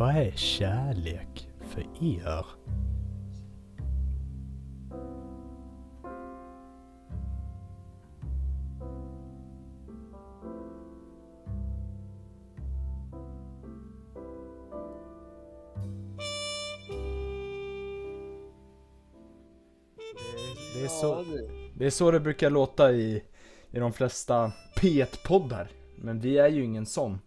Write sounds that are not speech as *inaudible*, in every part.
Vad är kärlek för er? Det är, så, det är så det brukar låta i, i de flesta P1-poddar. Men vi är ju ingen sån.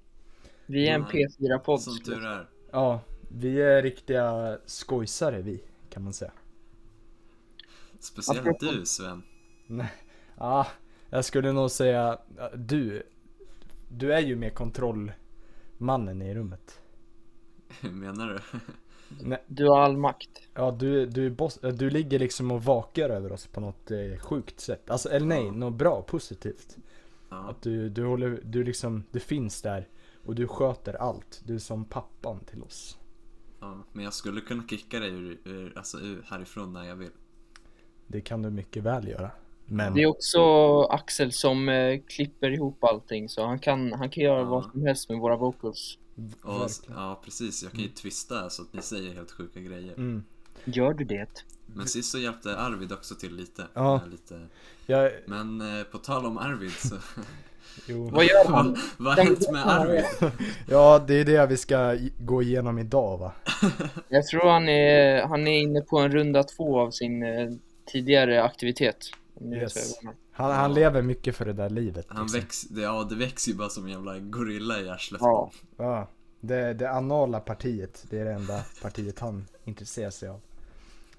Vi är en Nej, P4-podd. Som tur är. Ja, vi är riktiga skojsare vi, kan man säga. Speciellt Apropå- du Sven. Nej, ja, jag skulle nog säga, du, du är ju mer kontrollmannen i rummet. Hur menar du? Du har all makt. Ja, du, du, boss, du ligger liksom och vakar över oss på något eh, sjukt sätt. Alltså, eller nej, Ja. något bra, positivt. Ja, Att du, du håller, du liksom, du finns där och du sköter allt. Du är som pappan till oss. ja. Men jag skulle kunna kicka dig ur, ur, alltså, ur, härifrån när jag vill. Det kan du mycket väl göra. Men, Det är också Axel som eh, klipper ihop allting så han kan, han kan göra Ja. vad som helst med våra vocals. Och, ja precis, jag kan ju twista så att ni säger helt sjuka grejer. Mm. Gör du det? Men sist så hjälpte Arvid också till lite. Ja. Lite. Jag, Men eh, på tal om Arvid så, *laughs* jo. Vad gör han? vad, har hänt med Arvid? *laughs* Ja, det är det vi ska gå igenom idag va? *laughs* Jag tror han är, han är inne på en runda två av sin eh, tidigare aktivitet. Yes. Han, han lever mycket för det där livet. Han liksom. väx, det, ja det växer ju bara som en jävla gorilla i arslet. Ja. Ja, det, det anala partiet, det är det enda partiet han intresserar sig av.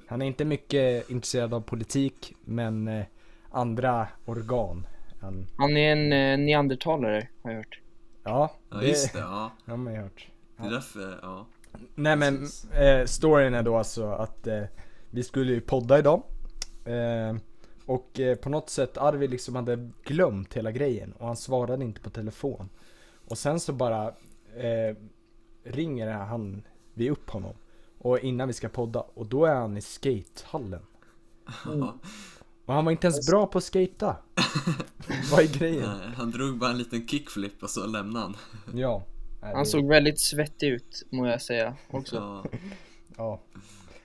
Han är inte mycket intresserad av politik, men eh, andra organ. Han, Han är en eh, neandertalare har jag hört. ja, Ja det just det, ja. *laughs* har man ju hört. Det är därför, ja. Nej men, eh, storyn är då alltså att eh, vi skulle ju podda idag. Eh, och eh, på något sätt Arvid liksom hade glömt hela grejen och han svarade inte på telefon. Och sen så bara eh, ringer han vi upp honom. Och innan vi ska podda och då är han i skatehallen. *laughs* ja. Och han var inte ens bra på att skata. *laughs* Vad är grejen? Nej, Han drog bara en liten kickflip och så lämnade han. Ja. Nej, Han det- såg väldigt svettig ut må jag säga också. Ja. Ja.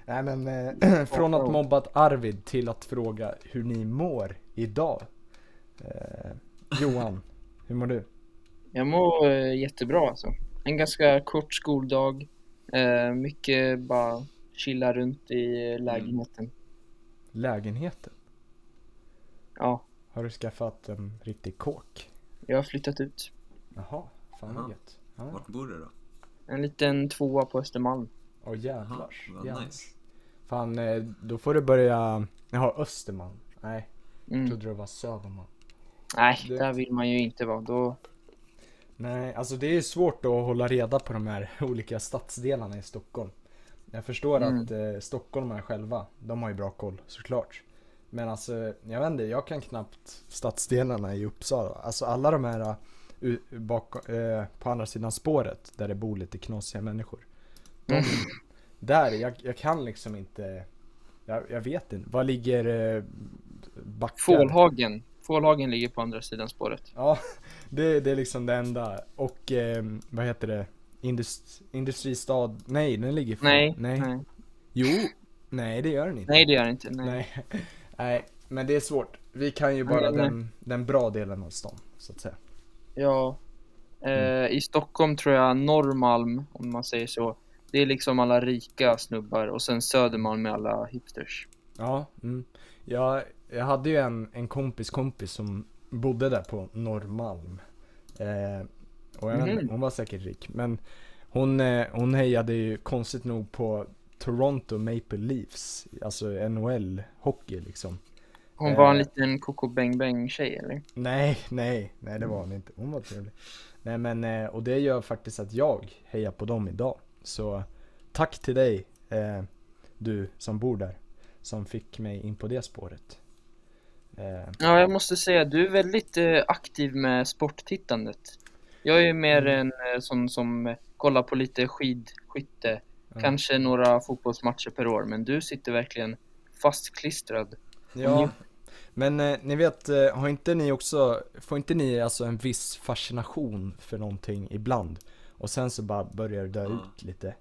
Nej men eh, *clears throat* från att mobbat Arvid till att fråga hur ni mår idag. Eh, Johan, *laughs* hur mår du? Jag mår eh, jättebra alltså. En ganska kort skoldag. Eh, mycket bara chilla runt i lägenheten. Lägenheten? Ja, Har du skaffat en riktig kåk? jag har flyttat ut. Jaha, fan vad gött. Ja. Vart bor du då? En liten tvåa på Östermalm. Åh jävlar. vad jävlar. nice. Fan, eh, då får du börja, jaha Östermalm. Nej, jag Mm. trodde det var Södermalm. Nej, Det- där vill man ju inte vara. Då... Nej, alltså det är svårt att hålla reda på de här *laughs* olika stadsdelarna i Stockholm. Jag förstår Mm. att eh, stockholmarna själva, de har ju bra koll såklart. Men alltså, jag vet inte, jag kan knappt stadsdelarna i Uppsala. Alltså alla de här uh, bak, eh, på andra sidan spåret där det bor lite knasiga människor. De, Mm. Där, jag, jag kan liksom inte, jag, jag vet inte. Var ligger eh, backar? Fålhagen. Fålhagen ligger på andra sidan spåret. Ja, *laughs* det, det är liksom det enda. Och eh, vad heter det? Indust, industristad? Nej, den ligger för... Nej, nej. nej. Jo, nej det gör den inte. Nej, det gör det inte. Nej. nej. Nej, men det är svårt. Vi kan ju bara Nej, nej. den, den bra delen av stan, så att säga. Ja. Eh, Mm. I Stockholm tror jag Norrmalm, om man säger så. Det är liksom alla rika snubbar och sen Södermalm med alla hipsters. Ja, mm. jag, jag hade ju en, en kompis kompis som bodde där på Norrmalm. Eh, och jag Mhm. hon var säkert rik. Men hon, eh, hon hejade ju konstigt nog på Toronto Maple Leafs. Alltså NHL hockey liksom. Hon var en Eh. liten Coco Bang Bang tjej eller? Nej, nej, nej det var hon inte. Hon var trevlig. Nej men, eh, och det gör faktiskt att jag hejar på dem idag. Så tack till dig, eh, du som bor där. Som fick mig in på det spåret. Ja, jag måste säga, du är väldigt aktiv med sporttittandet. Jag är mer Mm. en sån som kollar på lite skidskytte, Ja. kanske några fotbollsmatcher per år, men du sitter verkligen fastklistrad. Ja, men eh, ni vet, eh, har inte ni också, får inte ni alltså en viss fascination för någonting ibland? Och sen så bara börjar det dö Ja. ut lite.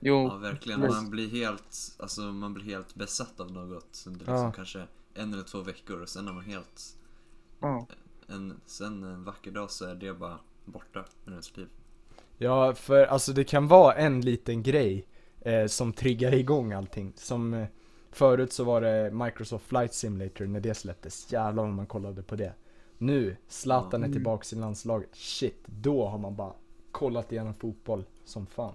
Jo, Ja, verkligen. Man blir helt, alltså man blir helt besatt av något under liksom Ja. kanske en eller två veckor och sen är man helt, ja. en, sen en vacker dag så är det bara borta ur ens liv. Ja, för alltså det kan vara en liten grej eh, som triggar igång allting. Som eh, förut så var det Microsoft Flight Simulator när det släpptes. Jävlar om man kollade på det. Nu, Zlatan är tillbaks i landslaget. Shit, då har man bara kollat igenom fotboll som fan.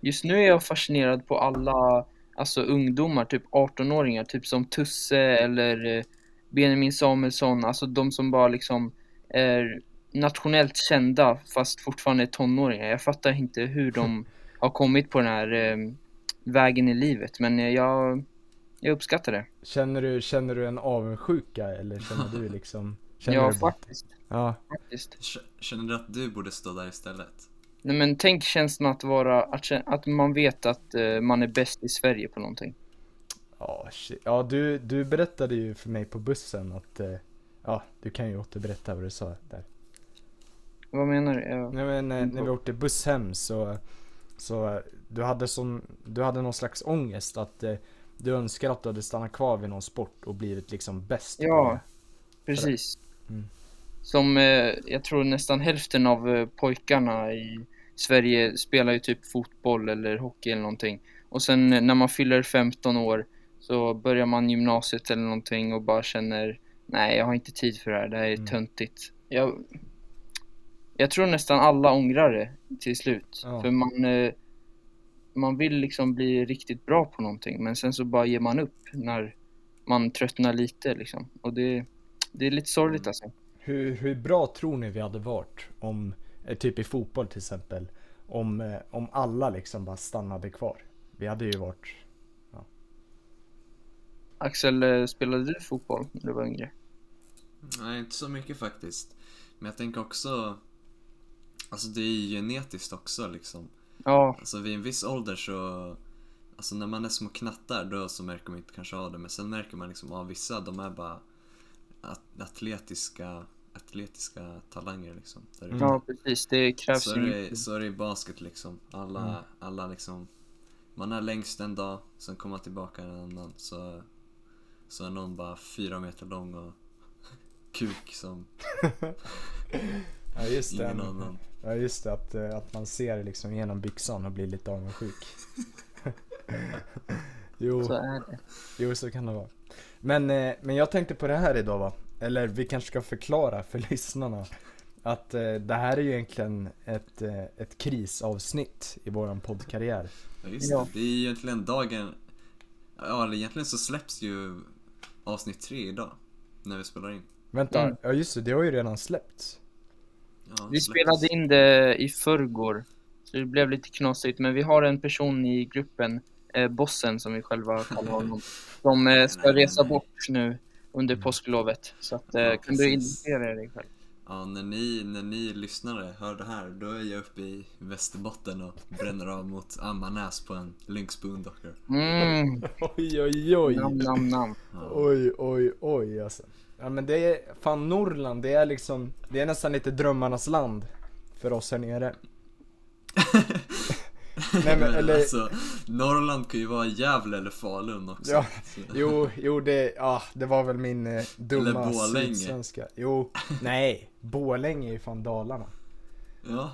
Just nu är jag fascinerad på alla alltså ungdomar, typ 18-åringar, typ som Tusse eller eh, Benjamin Samuelsson, alltså de som bara liksom är nationellt kända fast fortfarande är tonåringar. Jag fattar inte hur de *laughs* har kommit på den här eh, vägen i livet, men eh, jag, jag uppskattar det. Känner du, känner du en avundsjuka eller känner du liksom? *laughs* Känner Ja, du faktiskt. Ja, faktiskt. Känner du att du borde stå där istället? Nej, men tänk känslan att vara, att, att man vet att eh, man är bäst i Sverige på någonting. ja, shit. ja du, du berättade ju för mig på bussen att, eh, ja, du kan ju återberätta vad du sa där. Vad menar du? Jag... Nej men eh, när vi åkte buss hem så, så du hade sån, du hade någon slags ångest att eh, du önskar att du hade stannat kvar vid någon sport och blivit liksom bäst Ja. Precis. Mm. Som eh, jag tror nästan hälften av eh, pojkarna i Sverige spelar ju typ fotboll eller hockey eller någonting. Och sen eh, när man fyller 15 år så börjar man gymnasiet eller någonting och bara känner nej, jag har inte tid för det här, det här är Mm. töntigt. Jag, jag tror nästan alla ångrar det till slut. Ja. För man, eh, man vill liksom bli riktigt bra på någonting men sen så bara ger man upp när man tröttnar lite liksom. Och det, det är lite sorgligt alltså. Hur, hur bra tror ni vi hade varit om, eh, typ i fotboll till exempel, om, eh, om alla liksom bara stannade kvar? Vi hade ju varit, Axel, eh, spelade du fotboll när du var yngre? Nej, inte så mycket faktiskt. Men jag tänker också, alltså det är ju genetiskt också liksom. Ja, Alltså vid en viss ålder så, alltså när man är små knattar då så märker man inte kanske av det. Men sen märker man liksom av vissa, de är bara at atletiska, atletiska talanger liksom. Där ja precis. Det krävs så, ju är det, mycket. så är det i basket liksom. Alla, Mm. alla liksom, man är längst en dag, sen kommer man tillbaka en annan. Så, så är någon bara fyra meter lång och *laughs* kuk som *laughs* ja just det, ingen annan. Ja just det att, eh, att man ser liksom genom byxan och blir lite avundsjuk. *laughs* jo. Så är det. Jo, så kan det vara. Men, eh, men jag tänkte på det här idag va? Eller vi kanske ska förklara för *laughs* lyssnarna. Att eh, det här är ju egentligen ett, ett krisavsnitt i våran poddkarriär. Ja just Ja. det, det är ju egentligen dagen, ja eller egentligen så släpps ju avsnitt tre idag. När vi spelar in. Vänta, Mm. ja just det, det har ju redan släppts. Ja, Vi spelade in det i förrgår. Så det blev lite knasigt. Men vi har en person i gruppen, eh, bossen som vi själva kallar honom, *laughs* som eh, ska resa nej. bort nu under Mm. påsklovet. Så att, eh, Ja, kan du identifiera dig själv? Ja, när ni, när ni lyssnare hör det här, då är jag uppe i Västerbotten och bränner av mot Ammarnäs på en Lynx Boondocker. Mm, *laughs* Oj, oj, oj. nam, nam, nam. Ja. Oj, oj, oj alltså. Ja men det är, fan Norrland, det är liksom, det är nästan lite drömmarnas land för oss här nere. *laughs* Nej, men, eller- alltså, Norrland kan ju vara Gävle eller Falun också. Ja, Jo, jo det, ja, det var väl min eh, dumma sydsvenska. Jo, *laughs* nej, Borlänge är ju fan Dalarna. ja,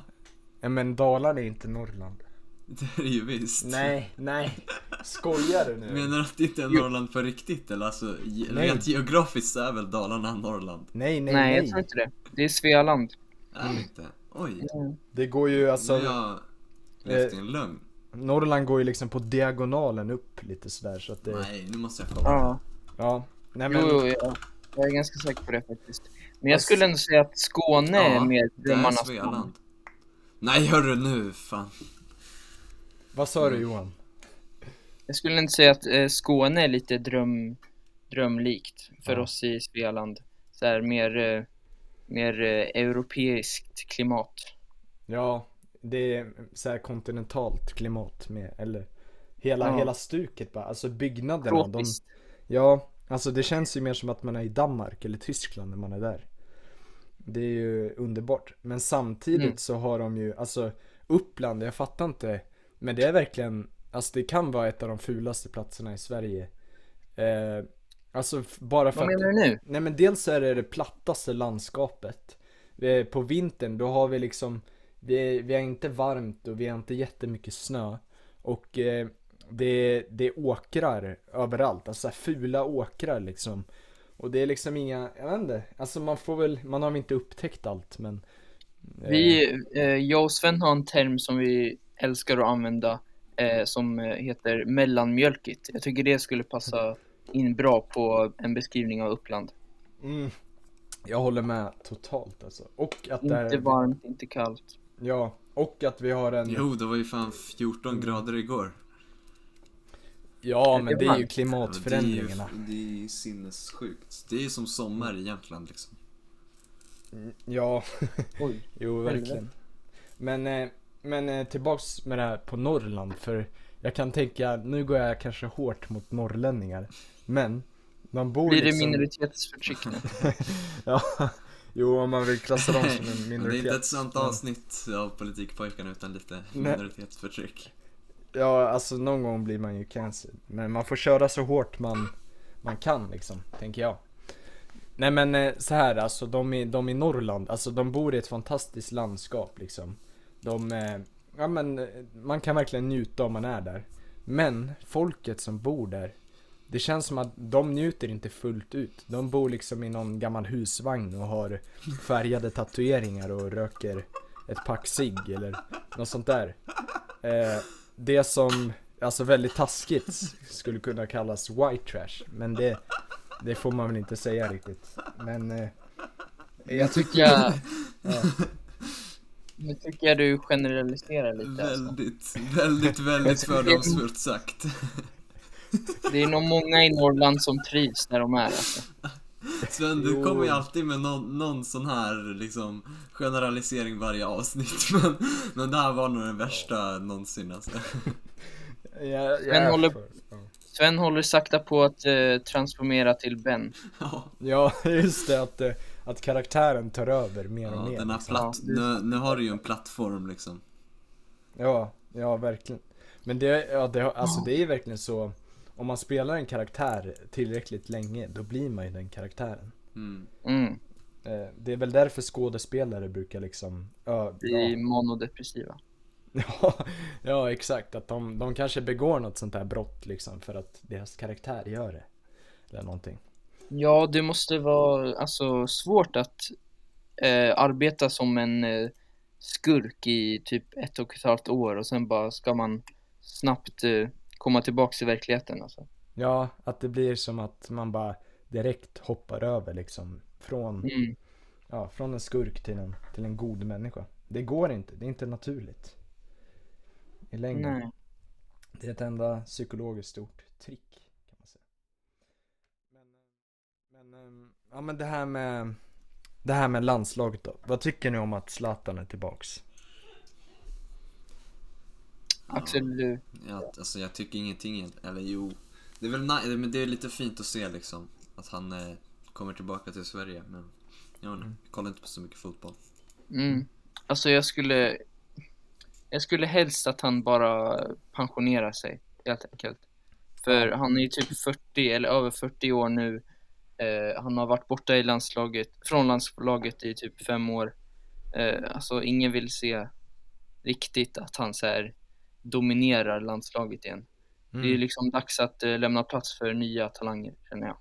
Ja, men Dalarna är inte Norrland. *laughs* det är det ju visst. Nej, nej. Skojar du nu? Menar du att det inte är Jo. Norrland på riktigt eller? Alltså, Nej. rent geografiskt så är väl Dalarna Norrland? Nej, nej, Nej, nej. jag tror inte det. Det är Svealand. Är det inte? Oj, Det går ju alltså, nu har jag levt i en lögn. Norrland går ju liksom på diagonalen upp lite sådär så att det, Nej, nu måste jag kolla. Ja, ja. Nej jo, men, jo, ja. jag är ganska säker på det faktiskt. Men jag Alltså- skulle ändå säga att Skåne är Ja, mer är drömmarnas land. Nej hörru nu, fan. vad sa du Johan? Jag skulle inte säga att eh, Skåne är lite dröm, drömlikt för Ja. oss i Svealand. Så här mer, eh, mer eh, europeiskt klimat. Ja, det är så här kontinentalt klimat med, eller hela, Ja. hela stuket bara, alltså byggnaderna, de, Tropiskt. Ja, alltså det känns ju mer som att man är i Danmark eller Tyskland när man är där. Det är ju underbart. Men samtidigt Mm. så har de ju, alltså Uppland, jag fattar inte. Men det är verkligen, alltså det kan vara ett av de fulaste platserna i Sverige. Eh, alltså bara för Vad att menar du nu? Nej men dels är det det plattaste landskapet. Vi, på vintern då har vi liksom, vi, vi har inte varmt och vi har inte jättemycket snö. Och eh, det, det är åkrar överallt, alltså fula åkrar liksom. Och det är liksom inga, jag vet inte, alltså man får väl, man har väl inte upptäckt allt men eh, Vi, eh, jag och Sven har en term som vi älskar att använda eh, som eh, heter mellanmjölkigt. Jag tycker det skulle passa in bra på en beskrivning av Uppland. mm, Jag håller med totalt alltså. Och att det Inte är, varmt, inte kallt. ja, och att vi har en Jo, det var ju fan 14 grader igår. Ja men det är ju klimatförändringarna. Det är ju, det är ju sinnessjukt. Det är ju som sommar i Jämtland liksom. Ja, *laughs* Oj. jo verkligen. Men, eh, men eh, tillbaks med det här på Norrland för jag kan tänka, nu går jag kanske hårt mot norrlänningar. Men, de bor Blir det liksom... minoritetsförtryck nu? *laughs* ja, jo om man vill klassa dem som en Men det är minoritet. inte ett sånt men- avsnitt av Politikpojkarna utan lite minoritetsförtryck. Ja, alltså någon gång blir man ju cancelled. Men man får köra så hårt man, man kan liksom, tänker jag. Nej men eh, så här alltså, de i, de i Norrland, alltså de bor i ett fantastiskt landskap liksom. De, eh, ja men eh, man kan verkligen njuta om man är där. Men folket som bor där, det känns som att de njuter inte fullt ut. De bor liksom i någon gammal husvagn och har färgade tatueringar och röker ett pack cigg eller något sånt där. Eh, det som, alltså väldigt taskigt skulle kunna kallas white trash. Men det, det får man väl inte säga riktigt. Men eh, jag tycker, Jag, *laughs* ja, nu tycker jag du generaliserar lite alltså. Väldigt, väldigt, väldigt fördomsfullt sagt. Det är nog många i Norrland som trivs där de är alltså. Sven, du Jo. kommer ju alltid med någon, någon sån här liksom generalisering varje avsnitt *laughs* men, men det här var nog den värsta någonsin alltså. jag, är håller-. Sven håller sakta på att eh, transformera till Ben. Ja, ja, *laughs* just det att, eh, att karaktären tar över mer och ja mer. den här liksom. platt, nu, nu har du ju en plattform liksom. Ja, ja verkligen. Men det, ja, det, alltså det är verkligen så, om man spelar en karaktär tillräckligt länge, då blir man ju den karaktären. Mm. Mm. Eh, Det är väl därför skådespelare brukar liksom, ja, Bli ja, *laughs* monodepressiva. Ja, ja exakt. Att de, de kanske begår något sånt här brott liksom för att deras karaktär gör det. Eller någonting. Ja, det måste vara alltså svårt att eh, arbeta som en eh, skurk i typ ett och ett halvt år och sen bara ska man snabbt eh, komma tillbaks till verkligheten alltså. Ja, att det blir som att man bara direkt hoppar över liksom. Från, Mm. ja, från en skurk till en, till en god människa. Det går inte, det är inte naturligt. I längden. Nej. Det är ett enda psykologiskt stort trick kan man säga. Men, eh, men, eh, ja men det här med det här med landslaget då. Vad tycker ni om att Zlatan är tillbaks? Axel, du, Ja, alltså jag tycker ingenting, eller jo. Det är väl ni- men det är lite fint att se liksom. Att han eh, kommer tillbaka till Sverige men jag vet inte, jag kollar inte på så mycket fotboll. mm. Alltså jag skulle Jag skulle helst att han bara pensionerar sig helt enkelt. För han är ju typ 40 eller över 40 år nu. Eh, han har varit borta i landslaget, från landslaget i typ fem år. Eh, alltså ingen vill se riktigt att han så här dominerar landslaget igen. Det är ju liksom dags att eh, lämna plats för nya talanger känner jag.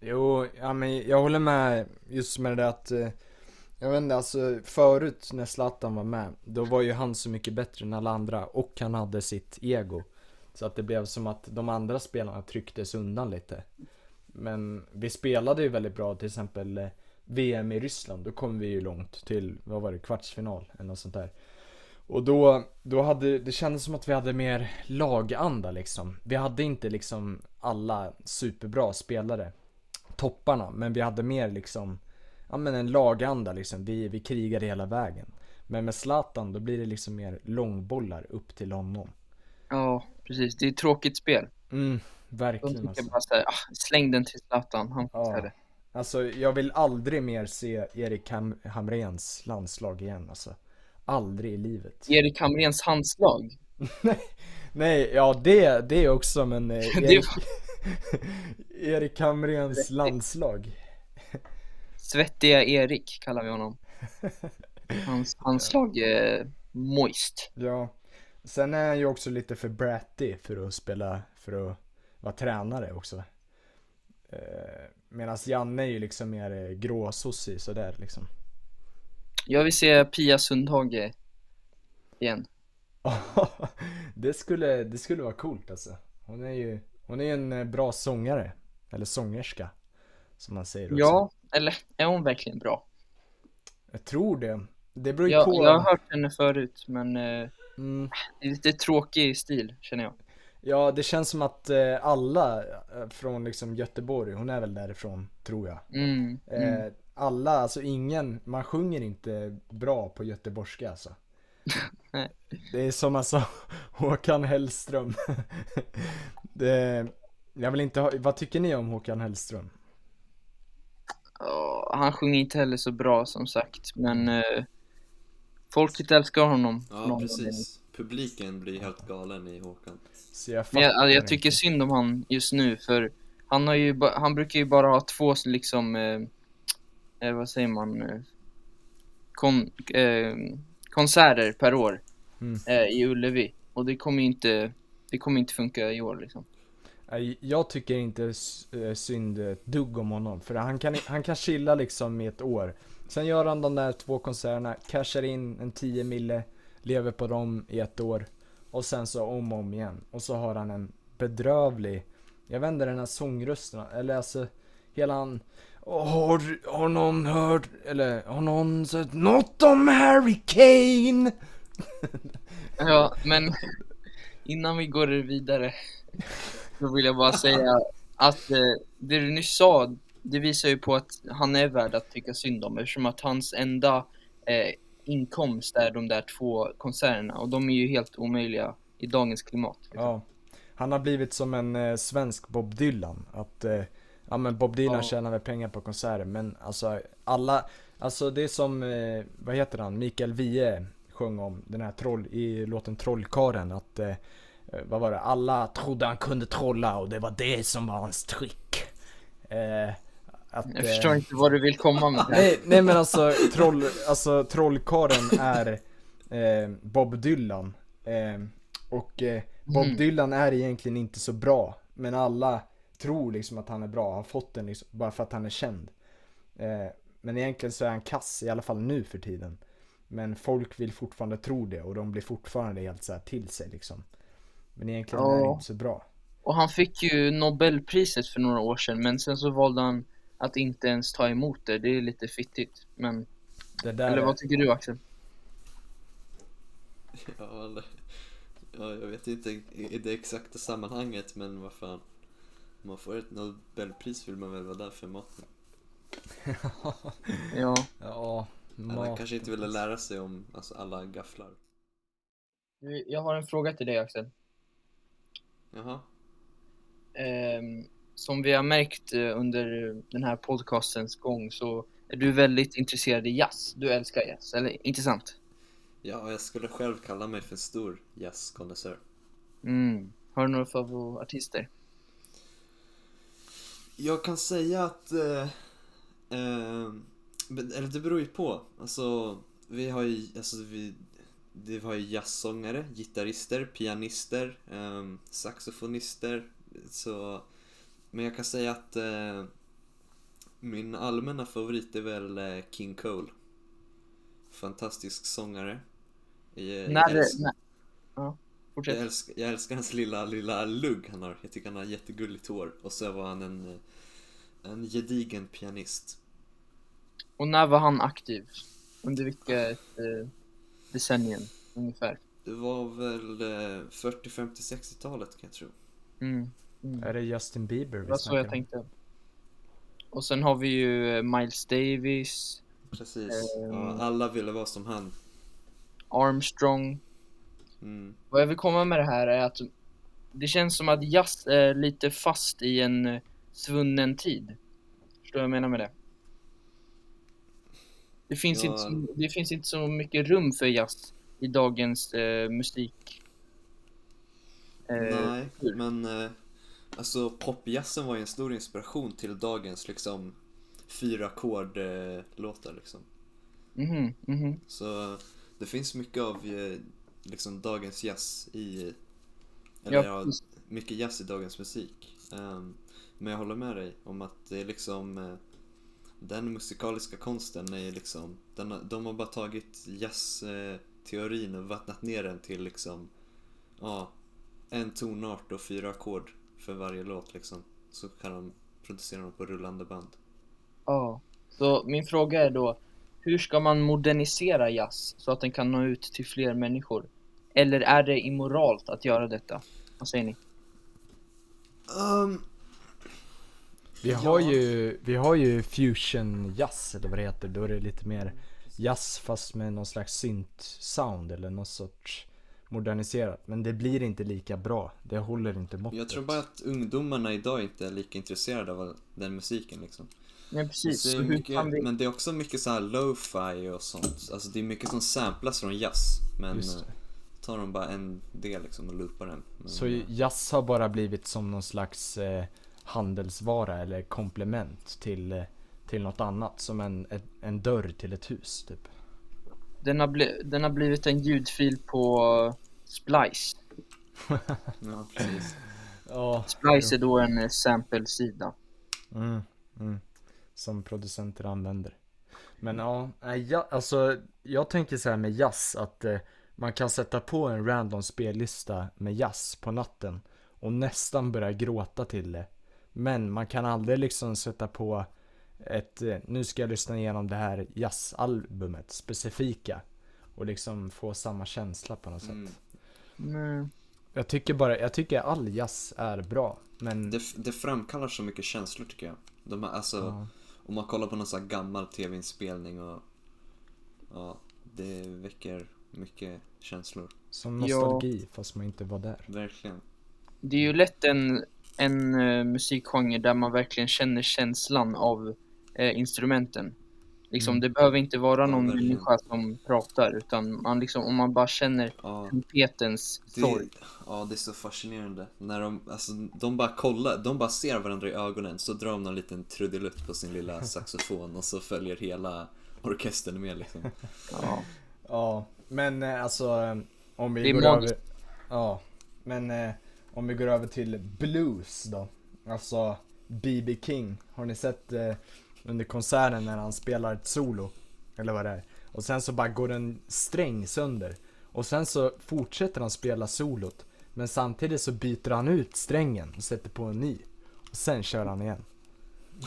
Jo, ja men jag håller med just med det där att eh, Jag vet inte, alltså förut när Zlatan var med Då var ju han så mycket bättre än alla andra och han hade sitt ego Så att det blev som att de andra spelarna trycktes undan lite Men vi spelade ju väldigt bra till exempel eh, VM i Ryssland, då kom vi ju långt till, vad var det, kvartsfinal eller något sånt där och då, då hade, det kändes som att vi hade mer laganda liksom. Vi hade inte liksom alla superbra spelare, topparna, men vi hade mer liksom, ja men en laganda liksom. Vi, vi krigade hela vägen. Men med Zlatan då blir det liksom mer långbollar upp till honom. Ja, precis. Det är ett tråkigt spel. Mm, verkligen alltså. bara såhär, ah, släng den till Zlatan, han fixar Ja. det. Alltså jag vill aldrig mer se Erik Ham- Hamrens landslag igen alltså. Aldrig i livet. *laughs* Erik Hamréns handslag. Nej, ja det, det också men eh, *laughs* Erik, *laughs* Erik Hamréns landslag. Svettiga Erik kallar vi honom. Hans handslag är moist. Ja. Sen är han ju också lite för bratty för att spela, för att vara tränare också. Eh, Medan Janne är ju liksom mer eh, gråsossig sådär liksom. Jag vill se Pia Sundhage igen. *laughs* det, skulle, det skulle vara coolt alltså. Hon är ju hon är en eh, bra sångare. Eller sångerska. Som man säger också. Ja, eller är hon verkligen bra? Jag tror det. Det beror ju Jag, på. jag har hört henne förut, men Mm, det är lite tråkig stil känner jag. Ja, det känns som att eh, alla eh, från liksom Göteborg, hon är väl därifrån, tror jag. Mm, mm. Eh, alla, alltså ingen, man sjunger inte bra på göteborgska alltså. *laughs* Nej. Det är som alltså *laughs* Håkan Hellström. *laughs* det, jag vill inte ha, vad tycker ni om Håkan Hellström? Ja, han sjunger inte heller så bra som sagt, men eh, folket älskar honom. Ja, precis. Publiken blir helt galen i Håkan. Så jag Men jag, jag tycker inte. synd om han just nu, för han har ju, han brukar ju bara ha två liksom, eh, eh, vad säger man, eh, kon, eh, konserter per år Mm. eh, i Ullevi. Och det kommer inte, det kommer inte funka i år liksom. Jag tycker inte eh, synd dugg om honom. För han kan, han kan chilla liksom i ett år. Sen gör han de där två konserterna, cashar in en 10 mille, lever på dem i ett år. Och sen så om och om igen. Och så har han en bedrövlig, jag vet inte den här sångrösten, eller alltså hela han har, har någon hört, eller har någon sett något om Harry Kane? *laughs* Ja, men innan vi går vidare så vill jag bara säga att eh, det du nyss sa, det visar ju på att han är värd att tycka synd om eftersom att hans enda eh, inkomst är de där två konserterna och de är ju helt omöjliga i dagens klimat. liksom. Ja. Han har blivit som en eh, svensk Bob Dylan. Att, eh, ja men Bob Dylan Ja. tjänar väl pengar på konserter men alltså alla, alltså det är som, eh, vad heter han, Mikael Wiehe sjöng om den här troll, i låten Trollkaren att, eh, eh, vad var det, alla trodde han kunde trolla och det var det som var hans trick. Eh, att, Jag eh, förstår inte vad du vill komma med. Nej, nej men alltså, troll, alltså trollkaren är eh, Bob Dylan. Eh, och eh, Bob Mm. Dylan är egentligen inte så bra. Men alla tror liksom att han är bra, har fått den liksom, bara för att han är känd. Eh, men egentligen så är han kass, i alla fall nu för tiden. Men folk vill fortfarande tro det och de blir fortfarande helt så här till sig liksom. Men egentligen är det Ja. inte så bra. Och han fick ju Nobelpriset för några år sedan men sen så valde han att inte ens ta emot det. Det är lite fittigt. Men, Det där eller är- vad tycker du Axel? Ja, eller, ja, jag vet inte i det exakta sammanhanget men vad fan. Om man får ett Nobelpris vill man väl vara där för maten. *laughs* Ja. Ja, mat. kanske inte ville lära sig om alltså, alla gafflar. Jag har en fråga till dig Axel. Jaha. Ehm, som vi har märkt eh, under den här podcastens gång så är du väldigt intresserad i jazz. Du älskar jazz, eller inte sant? Ja, jag skulle själv kalla mig för stor jazzkonnässör. Mm. Har du några favoritartister? Jag kan säga att... Eh, eh, eller det beror ju på. Alltså, vi har ju... Alltså, vi, det har ju jazzsångare, gitarrister, pianister, eh, saxofonister. Så, men jag kan säga att eh, min allmänna favorit är väl eh, King Cole. Fantastisk sångare. Jag, När, jag, älskar, när... Ja, jag, älskar, jag älskar hans lilla, lilla lugg han har. Jag tycker han har jättegulligt hår. Och så var han en, eh, en gedigen pianist. Och när var han aktiv? Under vilka eh, decennium ungefär? Det var väl eh, 40, 50, 60-talet kan jag tro. Mm. Mm. Är det Justin Bieber Det vi var så jag om? tänkte. Och sen har vi ju eh, Miles Davis, Precis. Ehm. Ja, alla ville vara som han. Armstrong. Mm. Vad jag vill komma med det här är att det känns som att jazz är lite fast i en eh, svunnen tid. Förstår du vad jag menar med det? Det finns, Ja. inte, så, det finns inte så mycket rum för jazz i dagens eh, musik. Eh, Nej, kul. men eh, alltså popjazzen var ju en stor inspiration till dagens liksom fyra ackord-låtar liksom. mhm, mhm. Så det finns mycket av eh, liksom dagens jazz i, eller Ja, ja, mycket jazz i dagens musik. Ehm, men jag håller med dig om att det är liksom eh, den musikaliska konsten är liksom, den, de har bara tagit jazzteorin och vattnat ner den till liksom, ja, en tonart och fyra ackord för varje låt liksom. Så kan de producera dem på rullande band. Ja. Så min fråga är då, hur ska man modernisera jazz så att den kan nå ut till fler människor? Eller är det immoralt att göra detta? Vad säger ni? Um, Vi Ja. har ju, vi har ju fusion jazz eller vad det heter. Då är det lite mer jazz fast med någon slags synt sound eller någon sorts moderniserat. Men det blir inte lika bra. Det håller inte måttet. Jag tror bara att ungdomarna idag inte är lika intresserade av den musiken liksom. Nej precis, Det mycket, vi... Men det är också mycket så här lo-fi och sånt. Alltså det är mycket som samplas från jazz. Men eh, tar de bara en del liksom och loopar den. Men, Så eh, jazz har bara blivit som någon slags eh, handelsvara eller komplement till, eh, till något annat. Som en, ett, en dörr till ett hus typ. Den har, bli... den har blivit en ljudfil på Splice. *laughs* Ja, precis. Ja. Splice är då en eh, sample-sida. Mm, mm. Som producenter använder. Men ja, nej, ja, alltså jag tänker så här med jazz att eh, man kan sätta på en random spellista med jazz på natten och nästan börja gråta till det. Men man kan aldrig liksom sätta på ett, eh, nu ska jag lyssna igenom det här jazzalbumet specifika och liksom få samma känsla på något sätt. Mm. Mm. Jag tycker bara, jag tycker all jazz är bra. Men Det, det framkallar så mycket känslor tycker jag. De alltså, ja, om man kollar på någon sån här gammal tv-inspelning och ja, det väcker mycket känslor. som Ja. nostalgi fast man inte var där. Verkligen. Det är ju lätt en, en uh, musikgenre där man verkligen känner känslan av eh, instrumenten. Liksom, Mm. Det behöver inte vara Ja, någon verkligen. människa som pratar, utan man liksom, om man bara känner Ja. trumpetens Det, sorg. ja, det är så fascinerande. När de, alltså, de bara kollar, de bara ser varandra i ögonen så drar de någon liten trudelutt på sin lilla *laughs* saxofon och så följer hela orkestern med liksom. Ja. Ja, men eh, alltså om vi går över Ja, men eh, om vi går över till blues då Alltså B.B. King, har ni sett eh, under konserten när han spelar ett solo? Eller vad det är? Och sen så bara går en sträng sönder Och sen så fortsätter han spela solot Men samtidigt så byter han ut strängen och sätter på en ny Och sen kör han igen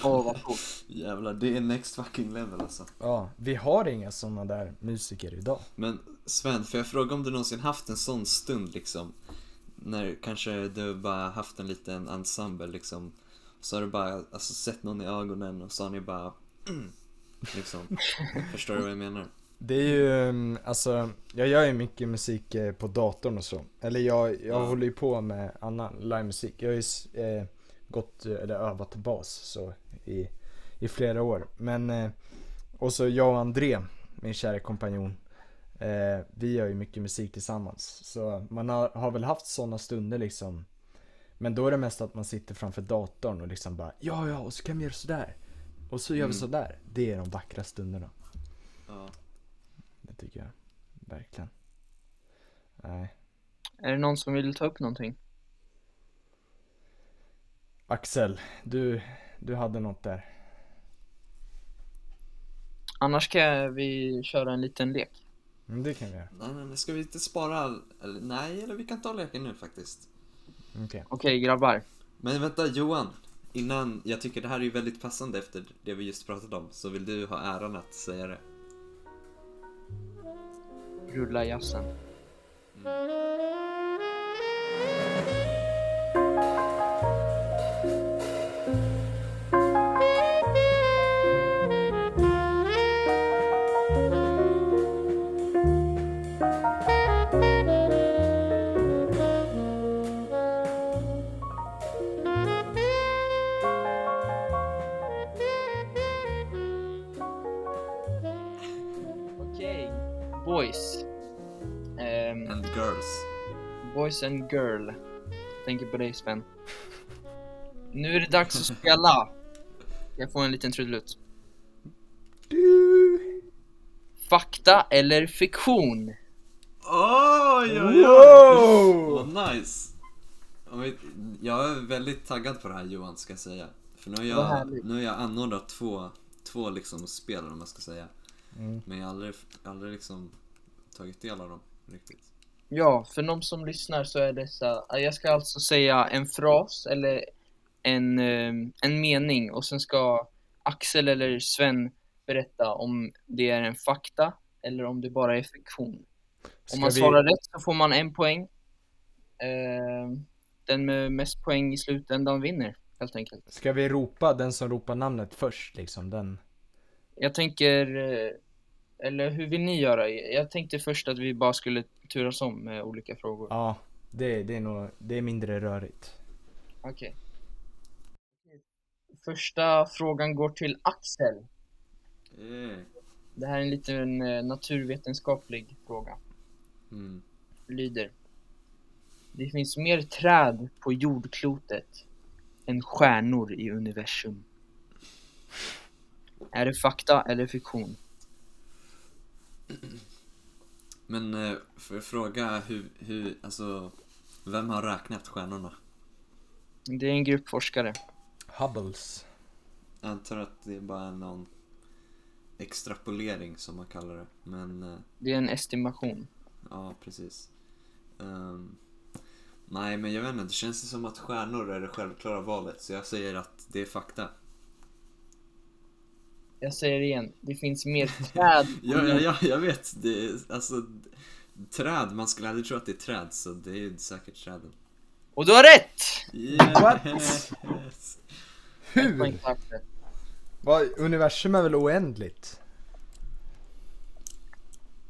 Åh, vad coolt. Jävlar, det är next fucking level alltså. Ja, vi har inga sådana där musiker idag Men Sven, får jag fråga om du någonsin haft en sån stund liksom? När kanske du bara haft en liten ensemble liksom. Så har du bara alltså, sett någon i ögonen och så har ni bara mm, liksom. Förstår du vad jag menar? Det är ju, mm, alltså, jag gör ju mycket musik eh, på datorn och så. Eller jag, jag Ja. håller ju på med annan livemusik. Jag har ju eh, gått, eller övat bas så i, i flera år. Men, eh, och så jag och André, min kära kompanjon. Eh, vi gör ju mycket musik tillsammans. Så man har, har väl haft sådana stunder liksom. Men då är det mest att man sitter framför datorn och liksom bara Ja, ja, och så kan vi göra sådär. Och så gör vi Mm. sådär. Det är de vackra stunderna. Ja. Det tycker jag. Verkligen. Nej. Är det någon som vill ta upp någonting? Axel, du, du hade något där. Annars kan vi köra en liten lek. Mm, det kan vi göra. Nej, nej, ska vi inte spara all... eller, Nej, eller vi kan ta leken nu faktiskt. Okej. Okej grabbar. Men vänta Johan, innan, jag tycker det här är ju väldigt passande efter det vi just pratade om, så vill du ha äran att säga det? Rulla jazzen. And girl. Tänker på dig Sven. Nu är det dags att spela. Jag får en liten trudelutt. Du. Fakta eller fiktion? Oj, oj, oj! Wow! Vad nice! Jag är väldigt taggad på det här Johan, ska jag säga. För nu har jag, nu har jag anordnat två, två liksom spel om man ska säga. Mm. Men jag har aldrig, aldrig liksom tagit del av dem riktigt. Ja, för de som lyssnar så är dessa, jag ska alltså säga en fras eller en, eh, en mening och sen ska Axel eller Sven berätta om det är en fakta eller om det bara är fiktion. Ska Om man vi- svarar rätt så får man en poäng. Eh, den med mest poäng i slutändan vinner, helt enkelt. Ska vi ropa den som ropar namnet först liksom? Den. Jag tänker, eh, eller hur vill ni göra? Jag tänkte först att vi bara skulle turas om med olika frågor. Ja, det, det är nog, det är mindre rörigt. Okej. Första frågan går till Axel. Eh. Det här är en liten eh, naturvetenskaplig fråga. Mm. Lyder. Det finns mer träd på jordklotet än stjärnor i universum. Är det fakta eller fiktion? Men eh, får jag fråga hur, hur, alltså, vem har räknat stjärnorna? Det är en grupp forskare. Hubbles. Jag antar att det är bara någon extrapolering som man kallar det. Men eh, Det är en estimation. ja, precis. Ehm, nej, men jag vet inte. Det känns som att stjärnor är det självklara valet. Så jag säger att det är fakta. Jag säger det igen. Det finns mer *laughs* träd Ja, ja, ja jag vet. Det är, alltså, träd, man skulle aldrig tro att det är träd. Så det är ju säkert träden. Och du har rätt! What? *laughs* Yes. Hur? Vad, universum är väl oändligt?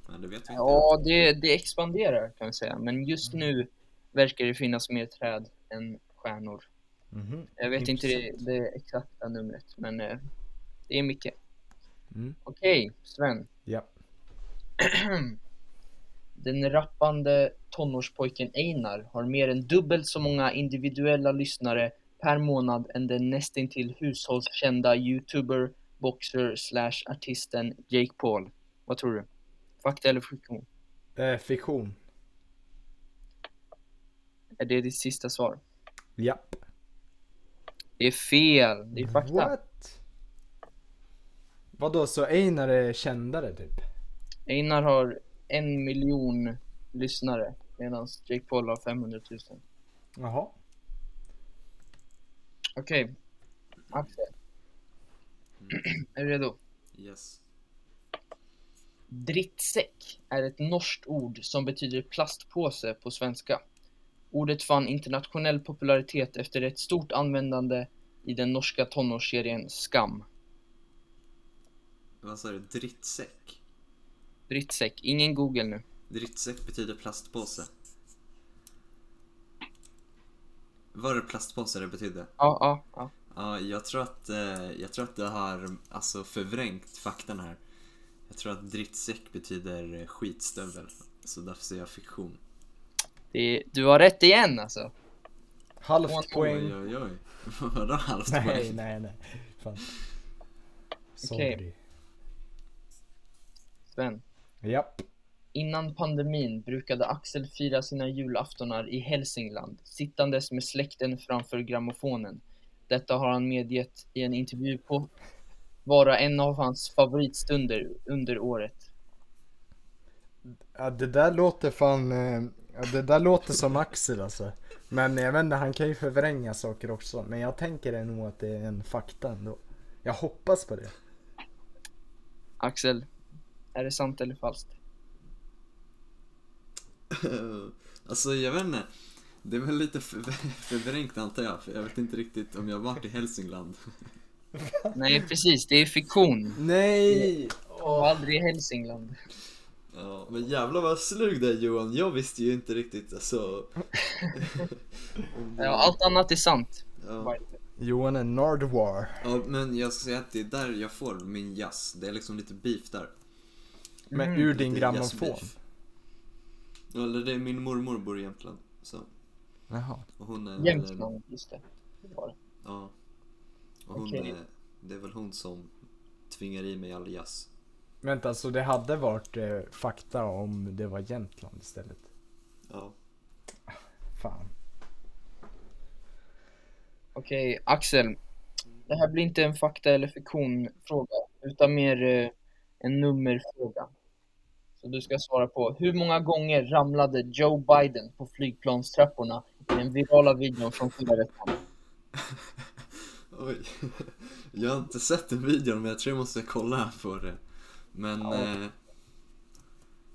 Men det vet vi inte. Ja, det, det expanderar kan vi säga. Men just nu verkar det finnas mer träd än stjärnor. Mhm. Jag vet inte det, Intressant. det exakta numret, men eh, det är mycket. Mm. Okej, Sven. Ja. *clears throat* Den rappande tonårspojken Einar har mer än dubbelt så många individuella lyssnare per månad än den nästintill hushållskända youtuber, boxer slash artisten Jake Paul. Vad tror du? Fakta eller fiktion? Eh, fiktion. Är det ditt sista svar? Japp. Det är fel, det är fakta. What? Vadå, så Einar är kändare typ? Einar har en miljon lyssnare medan Jake Paul har 500 000. Jaha. Okej, Axel. är du redo? Yes. Drittsäck är ett norskt ord som betyder plastpåse på svenska. Ordet fann internationell popularitet efter ett stort användande i den norska tonårsserien Skam. Vad sa du? Drittsäck? Drittsäck, ingen Google nu. Drittsäck betyder plastpåse. Var det plastpåse det betydde? Ja, ja, ja. Ja, jag tror att, eh, jag tror att det har alltså förvrängt faktan här. Jag tror att drittsäck betyder skitstövel. Så därför säger jag fiktion. Det, du har rätt igen alltså. Halvt Oj, poäng. Oj, oj, oj. *laughs* Vadå halvt Nej, poäng? nej, nej. Okej. Sorry. Sven. Japp. Innan pandemin brukade Axel fira sina julaftonar i Hälsingland, sittandes med släkten framför grammofonen. Detta har han medgett i en intervju på vara en av hans favoritstunder under året. Ja, det där låter fan, eh, ja, det där låter som Axel alltså. Men jag vet inte, han kan ju förvränga saker också. Men jag tänker nog att det är en fakta ändå. Jag hoppas på det. Axel, är det sant eller falskt? *laughs* alltså jag vet inte. Det är väl lite för, *laughs* förvrängt antar jag. För jag vet inte riktigt om jag har varit i Hälsingland. *laughs* Nej, precis, det är fiktion. Nej! Jag var aldrig i Hälsingland. Ja, men jävlar vad slug där Johan. Jag visste ju inte riktigt alltså. Ja, allt annat är sant. ja. Johan är Nardwar. ja, men jag ska säga att det är där jag får min jazz. Det är liksom lite beef där. Men Mm, ur din grammofon. Ja, Eller det är min mormor bor i Jämtland. Så. Jaha. Och hon är Jämtland, just det. det var det. Ja. Och hon Okej. är, det är väl hon som tvingar i mig all jazz. Vänta, så det hade varit eh, fakta om det var Jämtland istället? Ja. Fan. Okej, Axel. Det här blir inte en fakta eller fiktion-fråga, utan mer eh, en nummerfråga. Så du ska svara på, hur många gånger ramlade Joe Biden på flygplanstrapporna i den virala videon från förra veckan? *laughs* Oj. Jag har inte sett den videon men jag tror jag måste kolla på det. Men... Ja. Eh,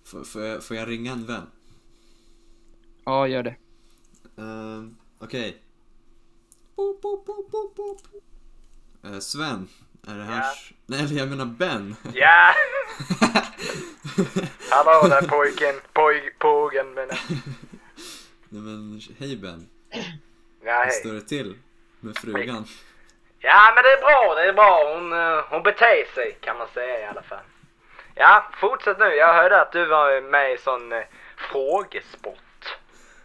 får, får, jag, får jag ringa en vän? Ja, gör det. Uh, Okej. Boop, boop. Eh, Sven, är det här... Ja. Nej, eller jag menar Ben. Ja! *laughs* Hallå där pojken, poj, pågen men... Nej men, hej Ben. Ja, Hur står hej. det till med frugan? Ja men det är bra, det är bra. Hon, eh, hon beter sig kan man säga i alla fall. Ja, fortsätt nu. Jag hörde att du var med i sån eh, frågesport.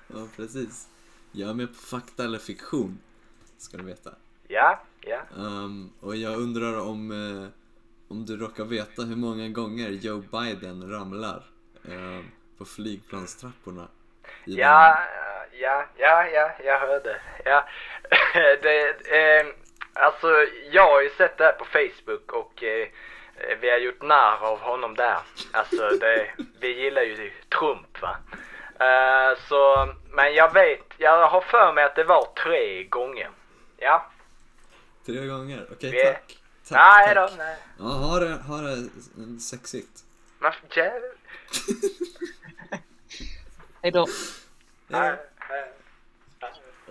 Ja, precis. Jag är med på fakta eller fiktion, ska du veta. Ja, Ehm, och jag undrar om, eh, om du råkar veta hur många gånger Joe Biden ramlar ehm, på flygplanstrapporna. Ja, ja, ja, ja, jag hörde. Ja. *laughs* det, eh, alltså, jag har ju sett det här på Facebook och eh, vi har gjort narr av honom där. Alltså, det, vi gillar ju Trump va. Eh, så, men jag vet, jag har för mig att det var tre gånger. Ja. Tre gånger? Okej, Vi- tack. Tack, nej tack. då, nej. Ja, ha det, ha det sexigt. Men jävlar. Hej då.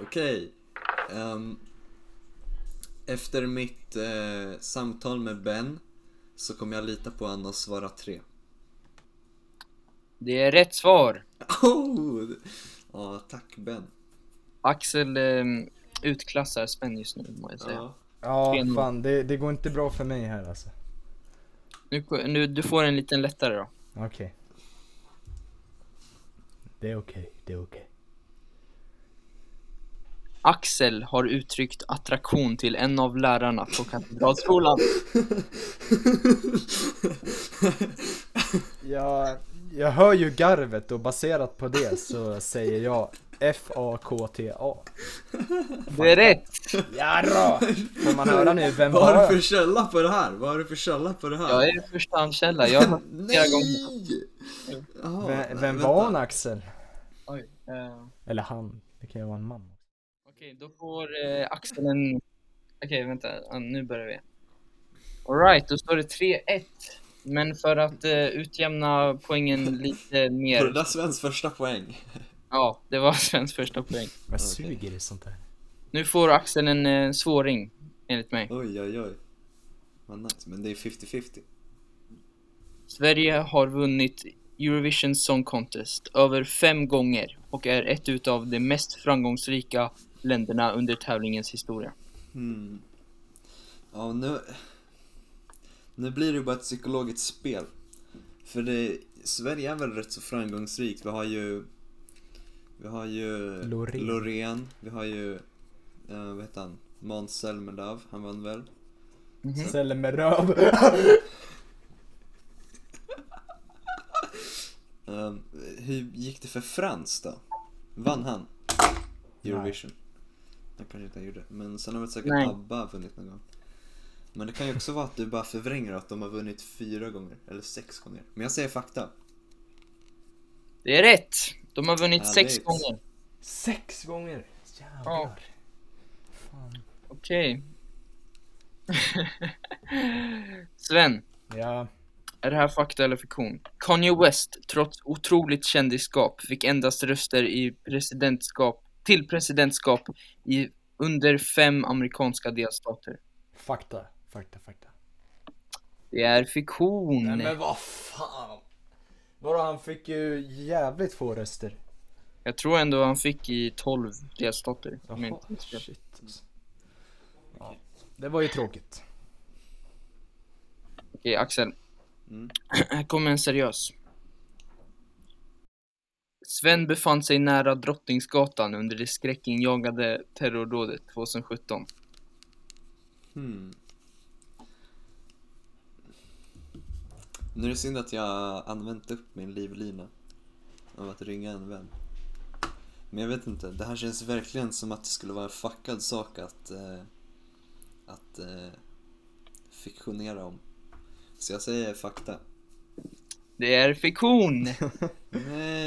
Okej. ehm, efter mitt eh, samtal med Ben så kommer jag lita på honom och svara tre. Det är rätt svar. *laughs* Oh! Ja, tack Ben. Axel eh, utklassar Sven just nu, må jag säga. Ja. Ja, fan det, det går inte bra för mig här alltså. Nu, nu, du får en liten lättare då. Okej. Det är okej, det är okej. Axel har uttryckt attraktion till en av lärarna på Katedralskolan. *laughs* Jag, jag hör ju garvet och baserat på det så säger jag F-A-K-T-A. Det är rätt! Jarrå! Får man höra nu, vem Vad har var du för källa på det här? Vad har du för källa på det här? Jag är förstahandskälla, jag har *laughs* hört det flera gånger. Nej! Jaha, Vem, nej, vem vänta. var hon Axel? Oj. eh, Eller han, det kan ju vara en man. Okej, då får eh, Axel en... Okej, vänta. Ja, nu börjar vi. Alright, då står det 3-1. Men för att eh, utjämna poängen lite Var det mer... där Svens första poäng? Ja, det var *laughs* Svens första poäng. Jag Okej. suger i sånt där. Nu får Axel en eh, svåring, enligt mig. Oj, oj, oj. Vad nice, men det är 50-50. Sverige har vunnit Eurovision Song Contest över fem gånger och är ett utav de mest framgångsrika länderna under tävlingens historia. Hmm. Ja, nu... Nu blir det bara ett psykologiskt spel. För det... Sverige är väl rätt så framgångsrikt. Vi har ju... Vi har ju... Loreen. Loreen. Vi har ju... Uh, vad heter han? Måns Zelmerlöw. Han vann väl? Mhm. Röv. *laughs* Ehm, hur gick det för Frans då? Vann han? Eurovision? Jag kanske inte gjorde. Men sen har väl säkert Nej. ABBA vunnit någon gång. Men det kan ju också vara att du bara förvränger att de har vunnit fyra gånger. Eller sex gånger. Men jag säger fakta. Det är rätt! De har vunnit sex Härligt. gånger. Sex gånger! Jävlar. Ja. Okej. *laughs* Sven, Ja, är det här fakta eller fiktion? Kanye West, trots otroligt kändisskap, fick endast röster i presidentskap, till presidentskap i under fem amerikanska delstater. fakta, fakta, fakta. Det är fiktion. Nej men vad fan! Vadå han fick ju jävligt få röster. Jag tror ändå han fick i 12 delstater. Jaha, shit. alltså. Ja, det var ju tråkigt. Okej, Axel. Mm. *clears throat* Här kommer en seriös. Sven befann sig nära Drottningsgatan under det skräckinjagade terrordådet 2017. Hmm. Nu är det synd att jag använt upp min livlina av att ringa en vän. Men jag vet inte, det här känns verkligen som att det skulle vara en fuckad sak att, eh, att eh, fiktionera om. Så jag säger fakta. Det är fiktion! *laughs*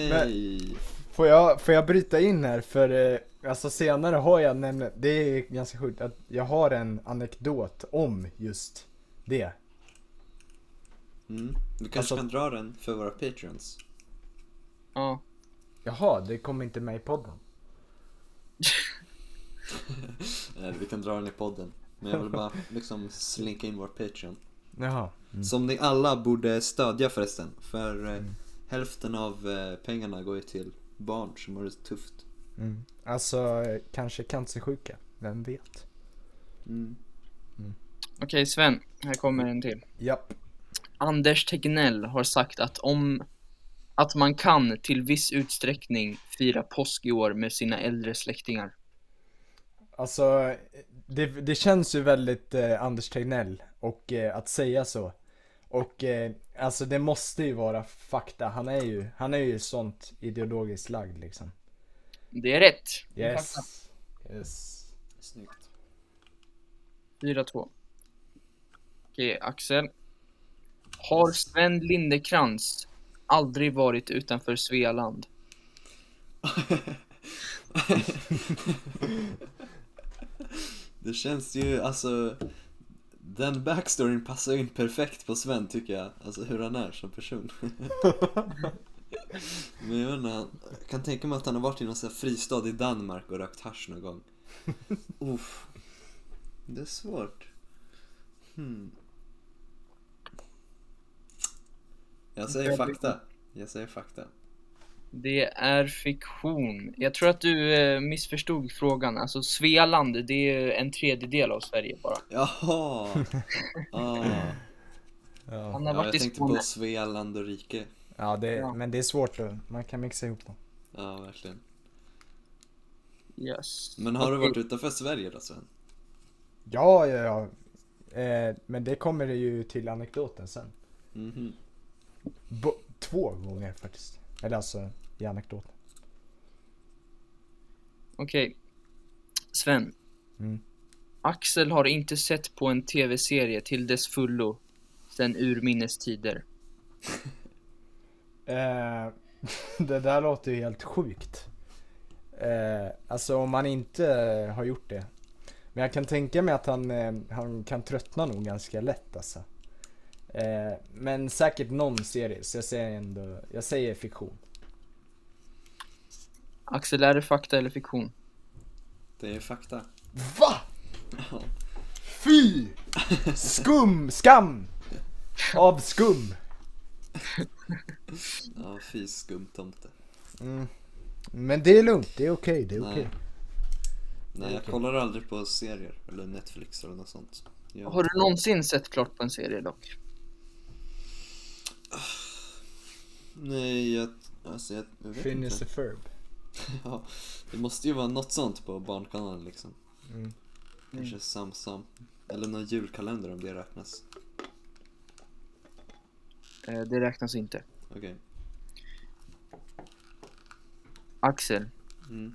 Nej! Får jag, får jag bryta in här för eh, alltså senare har jag nämligen, det är ganska sjukt att jag har en anekdot om just det. Mm. Du kanske Alltså- kan dra den för våra patreons? Ja. Jaha, det kommer inte med i podden. *laughs* Eh, vi kan dra den i podden. Men jag vill bara *laughs* liksom slinka in vår patreon. Jaha. Mm. Som ni alla borde stödja förresten. För eh, hälften av eh, pengarna går ju till barn som har det tufft. Mm. Alltså eh, kanske cancersjuka, vem vet? Mm. Okej Sven, här kommer en till. Japp. Anders Tegnell har sagt att om att man kan till viss utsträckning fira påsk i år med sina äldre släktingar. Alltså, det, det känns ju väldigt eh, Anders Tegnell och eh, att säga så. Och eh, alltså det måste ju vara fakta. Han är ju, han är ju sånt ideologiskt lagd liksom. Det är rätt. Det är Yes. fakta. Yes. Snyggt. 4-2. Okej, Axel. Har Sven Lindekrans aldrig varit utanför Svealand? *laughs* Det känns ju, alltså Den backstoryn passar in perfekt på Sven tycker jag, alltså hur han är som person *laughs* Men jag vet inte, jag kan tänka mig att han har varit i någon sån här fristad i Danmark och rökt hasch någon gång *laughs* Uff. Det är svårt hmm. Jag säger fakta, jag säger fakta Det är fiktion. Jag tror att du eh, missförstod frågan. Alltså Svealand, det är en tredjedel av Sverige bara. Jaha! *laughs* Ah. Ja, Han har Ja, varit jag i tänkte på Svealand och rike ja, det, Ja. men det är svårt då. Man kan mixa ihop dem. Ja, verkligen Yes. Men har du Okej. varit utanför Sverige då Sven? Ja, ja, ja. Eh, men det kommer det ju till anekdoten sen. Mhm. Bo- två gånger faktiskt. Eller alltså i anekdoten. Okej. Sven. Mm. Axel har inte sett på en tv-serie till dess fullo sen urminnes tider. *laughs* Eh, *laughs* det där låter ju helt sjukt. Eh, alltså om man inte har gjort det. Men jag kan tänka mig att han, eh, han kan tröttna nog ganska lätt alltså. Eh, men säkert någon serie, så jag säger ändå, jag säger fiktion. Axel, är det fakta eller fiktion? Det är fakta. VA? Fy! Skum! Skam! Av skum! Ja, fy skumtomte. Mm. Men det är lugnt, det är okej, det är Nej. okej. Nej, jag kollar aldrig på serier eller Netflix eller något sånt. Jag... Har du någonsin sett klart på en serie dock? Nej, jag... Alltså jag, jag vet Phineas inte. Ferb. *laughs* Ja, det måste ju vara något sånt på Barnkanalen liksom. Mm. Kanske Samsam. Eller någon julkalender om det räknas. Eh, det räknas inte. Okej. Axel. Mm.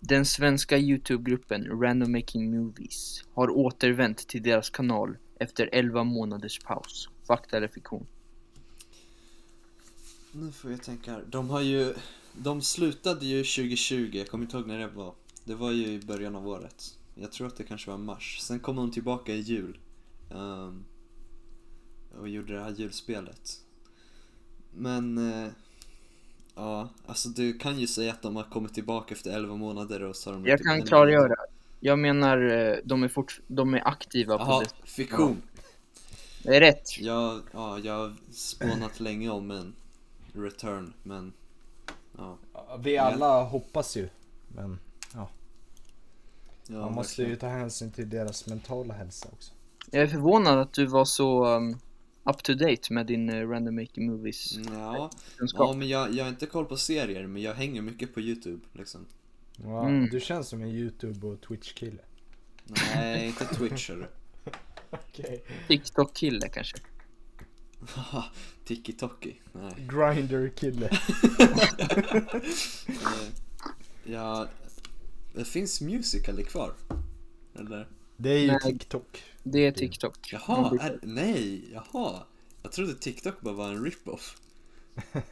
Den svenska Youtube-gruppen Random Making Movies har återvänt till deras kanal efter 11 månaders paus. Fakta eller fiktion? Nu får jag tänka här. De har ju... De slutade ju 2020, jag kommer inte ihåg när det var. Det var ju i början av året. Jag tror att det kanske var mars. Sen kom de tillbaka i jul. ehm, och gjorde det här julspelet. Men... eh, ja, alltså du kan ju säga att de har kommit tillbaka efter 11 månader och så har de Jag kan klargöra. Jag menar, eh, de är, fort, de är aktiva på Jaha, det. fiktion. Det är rätt. Jag, ja, jag har spånat länge om en return, men... Ja, Vi alla hoppas ju. Men ja man måste verkligen. ju ta hänsyn till deras mentala hälsa också. Jag är förvånad att du var så um, up to date med din eh, Random Making Movies Ja, ja men jag, jag har inte koll på serier men jag hänger mycket på YouTube liksom. Ja, Mm. Du känns som en YouTube och Twitch-kille. Nej, inte Twitch hörru. *laughs* Okej. TikTok-kille kanske. *laughs* Tiki-Toki, nej. Grinder-kille. *laughs* Eh, Ja, det finns Musical.ly kvar? Eller? Det är ju Nej. TikTok. Det är TikTok. Jaha, är, nej, jaha. Jag trodde TikTok bara var en rip-off. *laughs*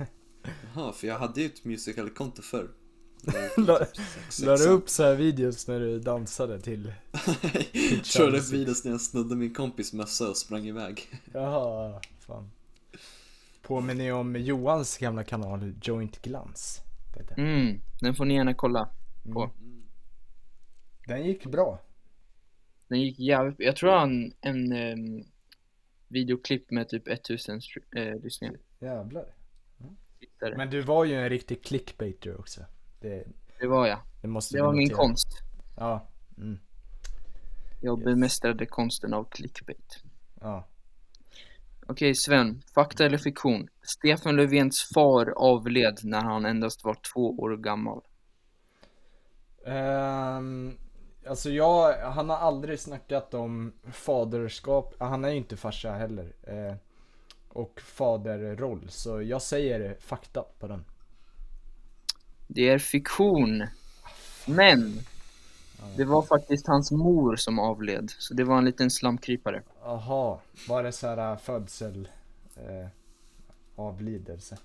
Jaha, för jag hade ju ett Musical.ly-konto förr. La- Sex- La du upp så här videos när du dansade till? Körde upp videos när jag snodde min kompis mössa och sprang iväg. Jaha, fan. Påminner ju om Johans gamla kanal Joint Glans. Mm, den får ni gärna kolla på. Mm. Den gick bra. Den gick jävligt Jag tror han en um, videoklipp med typ 1000 str- eh, lyssningar. Jävlar. Tittare. Men du var ju en riktig clickbaiter också. Det, Det var jag. det måste Det var min konst. Ja. Mm. Jag Yes. bemästrade konsten av clickbait. Ja. Okej Sven, fakta eller fiktion? Stefan Löfvens far avled när han endast var två år gammal. Ehm, alltså jag, han har aldrig snackat om faderskap, han är ju inte farsa heller. Eh, och faderroll, så jag säger fakta på den. Det är fiktion. Men det var faktiskt hans mor som avled, så det var en liten slamkrypare. Aha, var det så här äh, födsel, eh, avlidelse?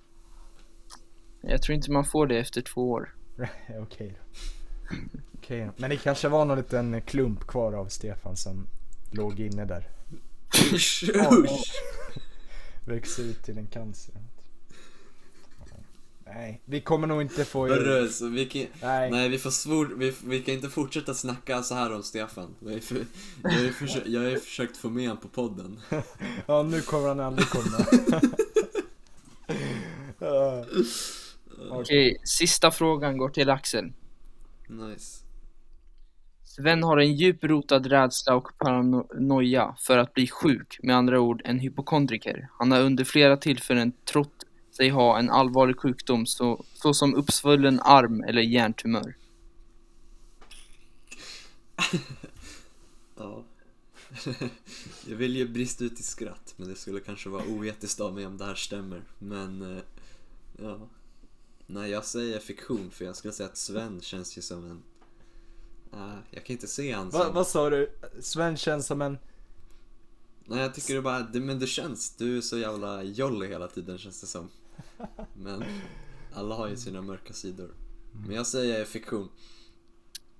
Jag tror inte man får det efter två år. *laughs* Okej då. Okej då. Men det kanske var någon liten klump kvar av Stefan som låg inne där. *laughs* Usch. Växer ut till en cancer. Nej, vi kommer nog inte få... Vi kan, Nej. nej vi får svor, vi, vi kan inte fortsätta snacka så här om Stefan. Jag för, jag har ju försökt, jag har ju försökt få med honom på podden. *laughs* Ja, nu kommer han aldrig komma. *laughs* Okej, sista frågan går till Axel. Nice. Sven har en djup rotad rädsla och paranoia för att bli sjuk, med andra ord en hypokondriker. Han har under flera tillfällen trott sig ha en allvarlig sjukdom så, såsom uppsvullen arm eller hjärntumör. Ja. *laughs* Jag vill ju brista ut i skratt, men det skulle kanske vara oetiskt av mig om det här stämmer. Men, eh, ja. Nej, jag säger fiktion, för jag skulle säga att Sven känns ju som en... Uh, jag kan inte se han som... Va, vad sa du? Sven känns som en... Nej, jag tycker det bara, det, men det känns, du är så jävla jolly hela tiden känns det som. Men alla har ju sina mörka sidor. Men jag säger fiktion.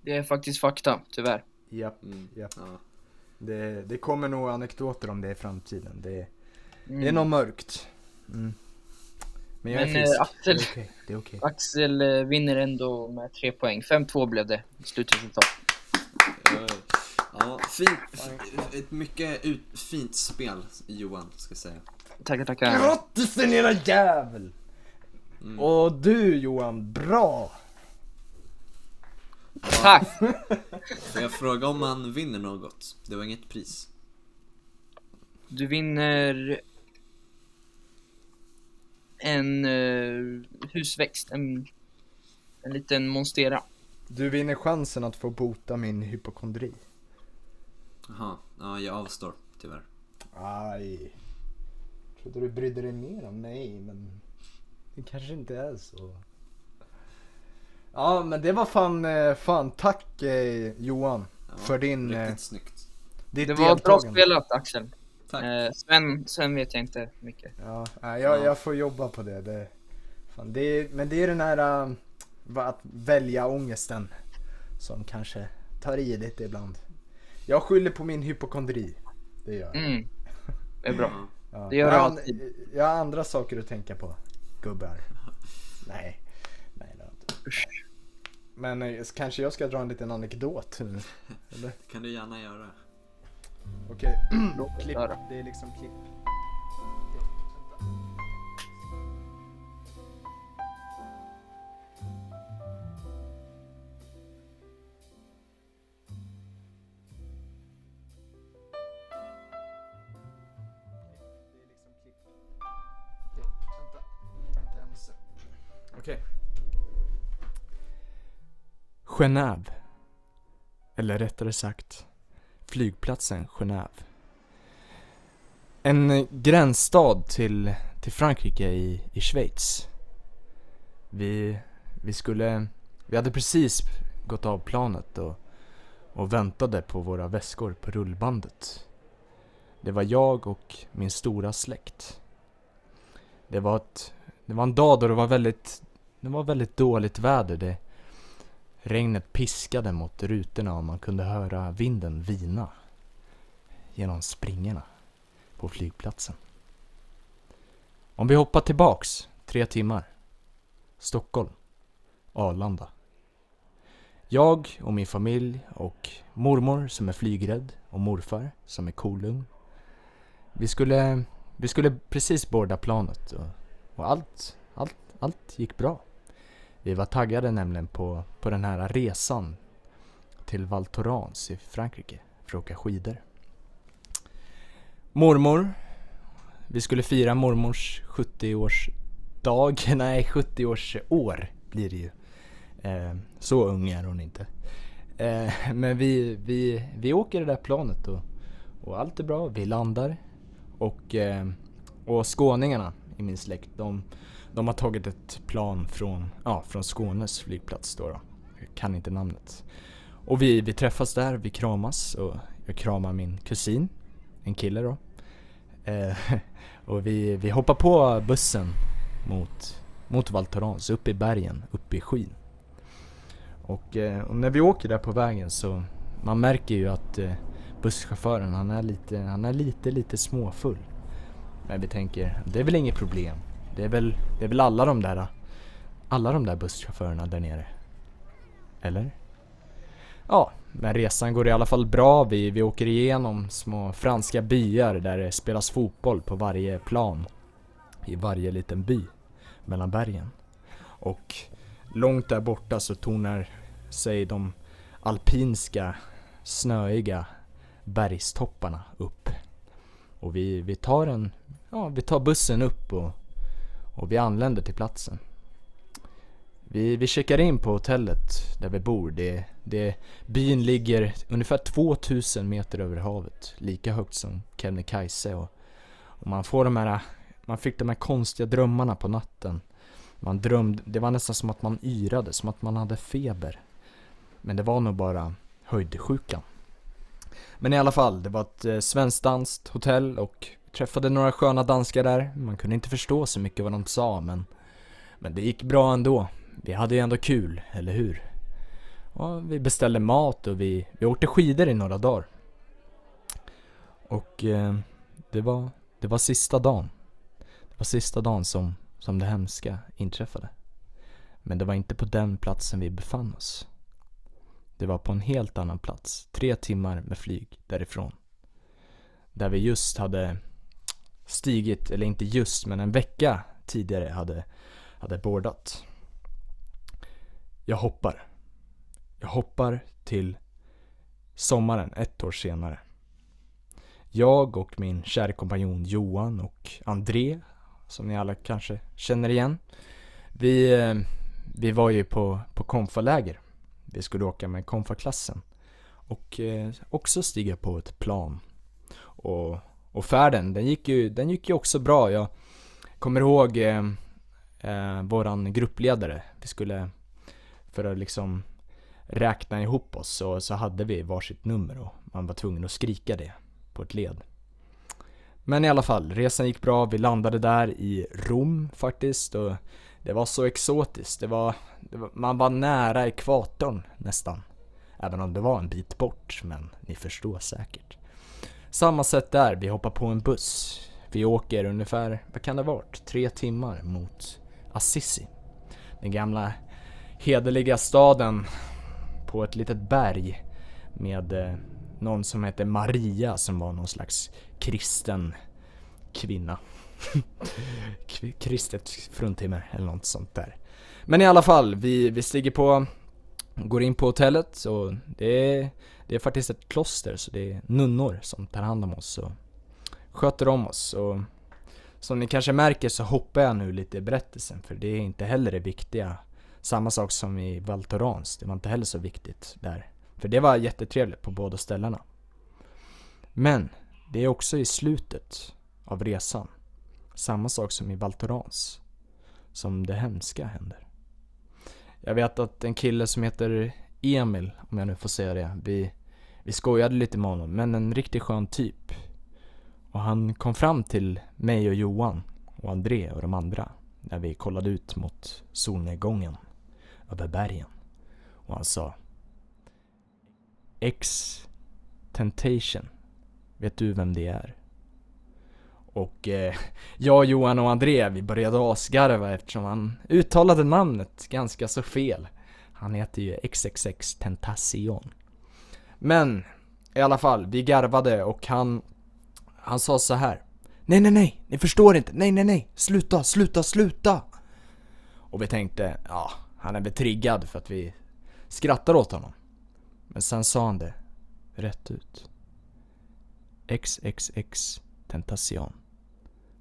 Det är faktiskt fakta, tyvärr. Japp, Mm. japp. Ja. Det, det kommer nog anekdoter om det i framtiden. Det, Mm. det är nog mörkt. Mm. Men jag är Men, eh, frisk. Axel- Det är okej. Det är okej. Axel eh, vinner ändå med tre poäng. 5-2 blev det slutresultat. Eh, Ja, fint, ett mycket ut, fint spel Johan, ska jag säga. Tackar, tackar. Grattis din lilla jävel! Mm. Och du Johan, bra! Tack! *laughs* Får jag fråga om man vinner något? Det var inget pris. Du vinner en eh, husväxt, en, en liten monstera. Du vinner chansen att få bota min hypokondri. Jaha, ja jag avstår tyvärr. Aj. Trodde du brydde dig mer om mig, men det kanske inte är så. Ja, men det var fan, eh, fan tack eh, Johan Ja, för din, eh, Riktigt snyggt. ditt Det var bra spelat Axel. Tack. Eh, Sven, Sven vet jag inte mycket. Ja, jag, Ja. jag får jobba på det. det, fan, det är, men det är den här äh, va- att välja ångesten som kanske tar i lite ibland. Jag skyller på min hypokondri. Det gör jag. Mm. Det är bra. Ja. Det gör jag, du alltid. jag har andra saker att tänka på. Gubbar. Nej. Nej, det har inte. Men eh, kanske jag ska dra en liten anekdot nu. *laughs* Eller? kan du gärna göra. Okej. *clears throat* Klipp. Det är liksom klipp. Genève. Eller rättare sagt, flygplatsen Genève. En gränsstad till, till Frankrike i, i Schweiz. Vi, vi skulle, vi hade precis gått av planet och, och väntade på våra väskor på rullbandet. Det var jag och min stora släkt. Det var, ett, det var en dag då det var väldigt, det var väldigt dåligt väder. Det, regnet piskade mot rutorna och man kunde höra vinden vina genom springorna på flygplatsen. Om vi hoppar tillbaks tre timmar. Stockholm. Arlanda. Jag och min familj och mormor som är flygrädd och morfar som är kolugn. Vi skulle, vi skulle precis borda planet och, och allt, allt, allt gick bra. Vi var taggade nämligen på, på den här resan till Val Thorens i Frankrike för att åka skidor. Mormor, vi skulle fira mormors 70-årsdag, *laughs* nej 70-årsår blir det ju. Eh, så ung är hon inte. Eh, men vi, vi, vi åker det där planet och, och allt är bra, vi landar. Och, eh, och skåningarna i min släkt, de, de har tagit ett plan från, ja, från Skånes flygplats då, då. Jag kan inte namnet. Och vi, vi träffas där, vi kramas och jag kramar min kusin, en kille då. Eh, *laughs* och vi, vi hoppar på bussen mot, mot Val Thorens, upp i bergen, upp i skyn. Och, eh, och när vi åker där på vägen så man märker ju att eh, busschauffören han är lite, han är lite, lite småfull. Men vi tänker, det är väl inget problem. Det är väl, det är väl alla de där, alla de där busschaufförerna där nere. Eller? Ja, men resan går i alla fall bra. Vi, vi åker igenom små franska byar där det spelas fotboll på varje plan. I varje liten by mellan bergen. Och långt där borta så tornar sig de alpinska, snöiga bergstopparna upp. Och vi, vi tar en, ja vi tar bussen upp och, och vi anländer till platsen. Vi, vi checkar in på hotellet där vi bor. Det, det, byn ligger ungefär 2000 meter över havet. Lika högt som Kebnekaise och, och man får de här, man fick de här konstiga drömmarna på natten. Man drömde, det var nästan som att man yrade, som att man hade feber. Men det var nog bara höjdsjukan. Men i alla fall, det var ett eh, danskt hotell och träffade några sköna danskar där. Man kunde inte förstå så mycket vad de sa men, men det gick bra ändå. Vi hade ju ändå kul, eller hur? Och vi beställde mat och vi, vi åkte skidor i några dagar. Och eh, det, var, det var sista dagen. Det var sista dagen som, som det hemska inträffade. Men det var inte på den platsen vi befann oss. Det var på en helt annan plats, tre timmar med flyg därifrån. Där vi just hade stigit, eller inte just, men en vecka tidigare hade, hade bordat. Jag hoppar. Jag hoppar till sommaren ett år senare. Jag och min kära kompanjon Johan och André, som ni alla kanske känner igen. Vi, vi var ju på, på konfaläger vi skulle åka med konfaklassen. Och eh, också stiga på ett plan. Och, och färden, den gick, ju, den gick ju också bra. Jag kommer ihåg eh, eh, våran gruppledare. Vi skulle, för att liksom räkna ihop oss, så, så hade vi varsitt nummer och man var tvungen att skrika det på ett led. Men i alla fall, resan gick bra. Vi landade där i Rom faktiskt och det var så exotiskt. Det var, det var, man var nära ekvatorn nästan. Även om det var en bit bort, men ni förstår säkert. Samma sätt där, vi hoppar på en buss. Vi åker ungefär, vad kan det varit, tre timmar mot Assisi. Den gamla hederliga staden på ett litet berg med eh, någon som hette Maria som var någon slags kristen kvinna. *laughs* Kristet fruntimmer eller något sånt där. Men i alla fall, vi, vi stiger på, går in på hotellet och det är, det är faktiskt ett kloster så det är nunnor som tar hand om oss och sköter om oss. Och som ni kanske märker så hoppar jag nu lite i berättelsen för det är inte heller det viktiga Samma sak som i Val Thorens, det var inte heller så viktigt där. För det var jättetrevligt på båda ställena. Men det är också i slutet av resan, samma sak som i Val Thorens, som det hemska händer. Jag vet att en kille som heter Emil, om jag nu får säga det, vi, vi skojade lite med honom, men en riktigt skön typ. Och han kom fram till mig och Johan och André och de andra när vi kollade ut mot solnedgången över bergen. Och han sa X Tentation. Vet du vem det är? Och eh, *laughs* jag, Johan och André, vi började asgarva eftersom han uttalade namnet ganska så fel. Han heter ju XXX Tentacion. Men i alla fall, vi garvade och han, han sa så här. Nej, nej, nej, ni förstår inte. Nej, nej, nej, sluta, sluta, sluta. Och vi tänkte, ja, han är väl triggad för att vi skrattar åt honom. Men sen sa han det rätt ut. XXX Tentacion.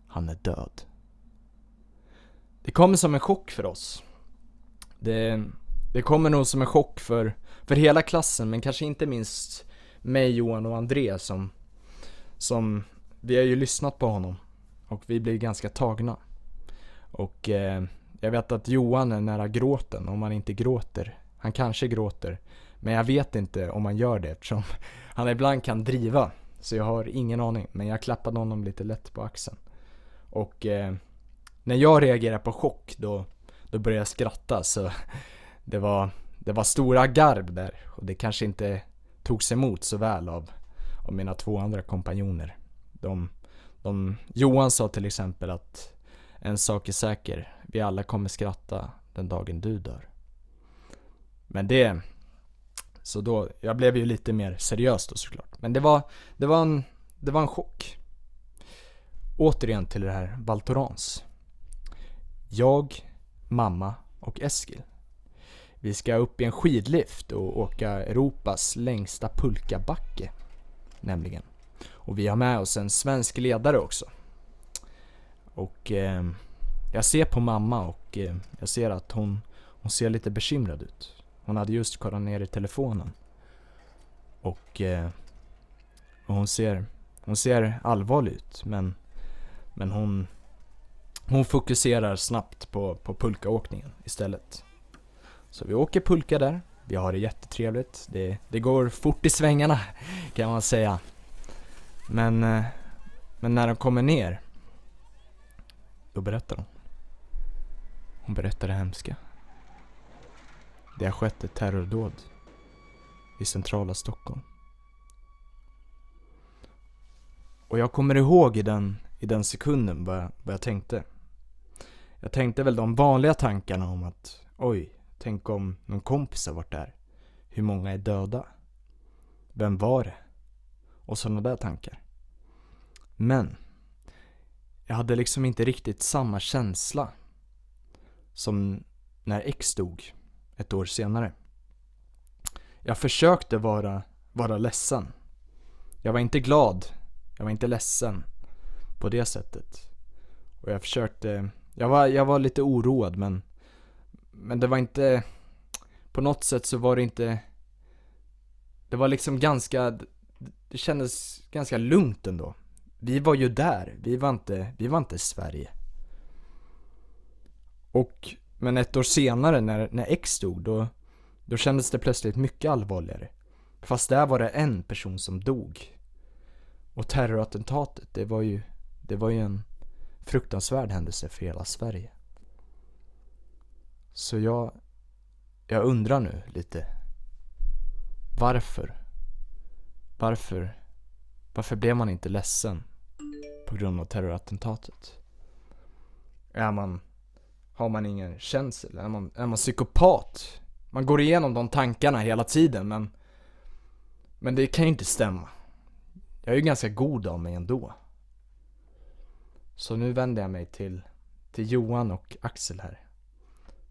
Han är död. Det kommer som en chock för oss. Det, det kommer nog som en chock för, för hela klassen, men kanske inte minst mig, Johan och André som, som vi har ju lyssnat på honom och vi blir ganska tagna. Och eh, jag vet att Johan är nära gråten om han inte gråter. Han kanske gråter, men jag vet inte om han gör det eftersom *laughs* han ibland kan driva. Så jag har ingen aning, men jag klappade honom lite lätt på axeln. Och eh, när jag reagerar på chock då, då börjar jag skratta så det var, det var stora garb där och det kanske inte togs emot så väl av, av mina två andra kompanjoner. De, de, Johan sa till exempel att en sak är säker, vi alla kommer skratta den dagen du dör. Men det, så då, jag blev ju lite mer seriös då såklart. Men det var, det var en, det var en chock. Återigen till det här Valtorans. Jag, mamma och Eskil. Vi ska upp i en skidlift och åka Europas längsta pulkabacke. Nämligen. Och vi har med oss en svensk ledare också. Och eh, jag ser på mamma och eh, jag ser att hon, hon ser lite bekymrad ut. Hon hade just kollat ner i telefonen. Och, eh, och hon ser, hon ser allvarlig ut men, men hon, hon fokuserar snabbt på, på pulkaåkningen istället. Så vi åker pulka där, vi har det jättetrevligt, det, det går fort i svängarna kan man säga. Men, eh, men när de kommer ner, då berättar hon. Hon berättar det hemska. Det har skett ett terrordåd i centrala Stockholm. Och jag kommer ihåg i den, i den sekunden vad jag, vad jag tänkte. Jag tänkte väl de vanliga tankarna om att oj, tänk om någon kompis har varit där. Hur många är döda? Vem var det? Och sådana där tankar. Men jag hade liksom inte riktigt samma känsla som när X dog ett år senare. Jag försökte vara, vara ledsen. Jag var inte glad, jag var inte ledsen på det sättet. Och jag försökte, jag var, jag var lite oroad men, men det var inte, på något sätt så var det inte, det var liksom ganska, det kändes ganska lugnt ändå. Vi var ju där, vi var inte, vi var inte Sverige. Och, men ett år senare när, när X dog, då, då kändes det plötsligt mycket allvarligare. Fast där var det en person som dog. Och terrorattentatet, det var ju, det var ju en fruktansvärd händelse för hela Sverige. Så jag, jag undrar nu lite. Varför? Varför? Varför blev man inte ledsen på grund av terrorattentatet? Är man, har man ingen känsel? Är man, är man psykopat? Man går igenom de tankarna hela tiden men Men det kan ju inte stämma. Jag är ju ganska god av mig ändå. Så nu vänder jag mig till, till Johan och Axel här.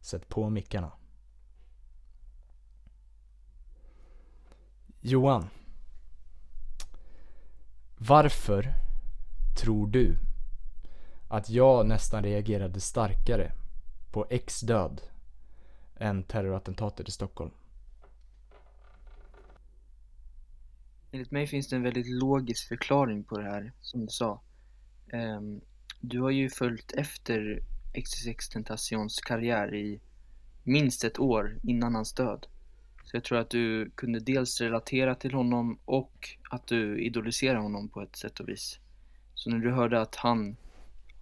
Sätt på mickarna. Johan. Varför tror du att jag nästan reagerade starkare på X död än terrorattentatet i Stockholm. Enligt mig finns det en väldigt logisk förklaring på det här, som du sa. Ehm, du har ju följt efter XXX Tentacions karriär i minst ett år innan hans död. Så jag tror att du kunde dels relatera till honom och att du idoliserar honom på ett sätt och vis. Så när du hörde att han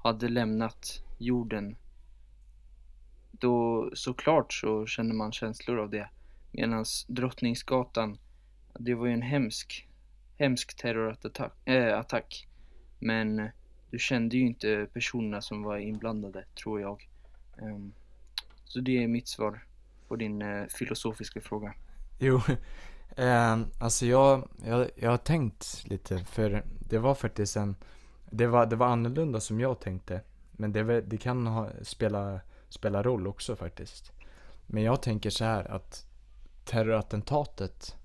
hade lämnat jorden, då såklart så känner man känslor av det. Medan Drottningsgatan, det var ju en hemsk, hemsk terrorattack. Äh, attack. Men du kände ju inte personerna som var inblandade, tror jag. Ehm, så det är mitt svar på din eh, filosofiska fråga. Jo, *laughs* eh, alltså jag, jag, jag har tänkt lite för det var faktiskt en, det var, det var annorlunda som jag tänkte. Men det, det kan ha, spela, spela roll också faktiskt. Men jag tänker så här att terrorattentatet,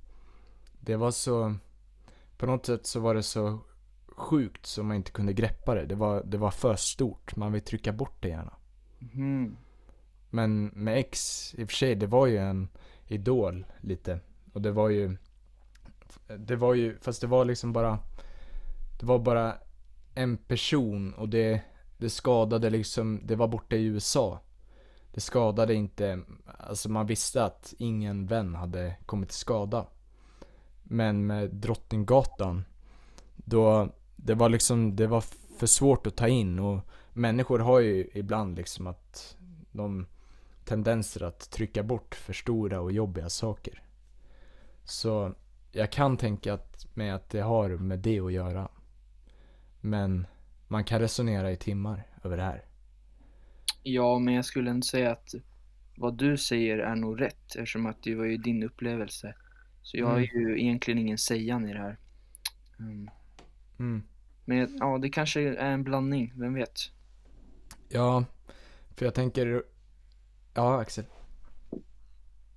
det var så, på något sätt så var det så sjukt så man inte kunde greppa det. Det var, det var för stort, man vill trycka bort det gärna. Mhm. Men med X, i och för sig, det var ju en idol lite. Och det var ju, det var ju, fast det var liksom bara, det var bara en person och det, det skadade liksom, det var borta i USA. Det skadade inte, alltså man visste att ingen vän hade kommit till skada. Men med Drottninggatan, då, det var liksom, det var för svårt att ta in och människor har ju ibland liksom att de tendenser att trycka bort för stora och jobbiga saker. Så jag kan tänka att, med att det har med det att göra. Men man kan resonera i timmar över det här. Ja, men jag skulle inte säga att vad du säger är nog rätt eftersom att det var ju din upplevelse. Så jag har Mm. ju egentligen ingen sägan i det här. Mm. Mm. Men ja, det kanske är en blandning, vem vet? Ja, för jag tänker... Ja, Axel.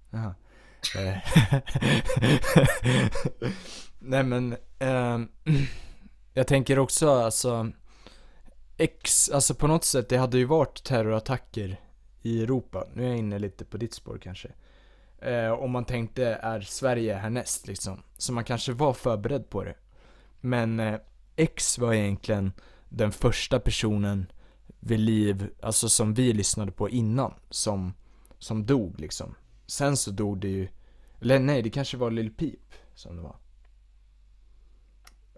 Jaha. Eh, *laughs* Nej men, eh, jag tänker också alltså ex, alltså på något sätt, det hade ju varit terrorattacker i Europa. Nu är jag inne lite på ditt spår kanske. Eh, om man tänkte, är Sverige härnäst liksom? Så man kanske var förberedd på det. Men eh, X var egentligen den första personen vid liv, alltså som vi lyssnade på innan, som, som dog liksom. Sen så dog det ju, eller nej det kanske var Lil Peep som det var.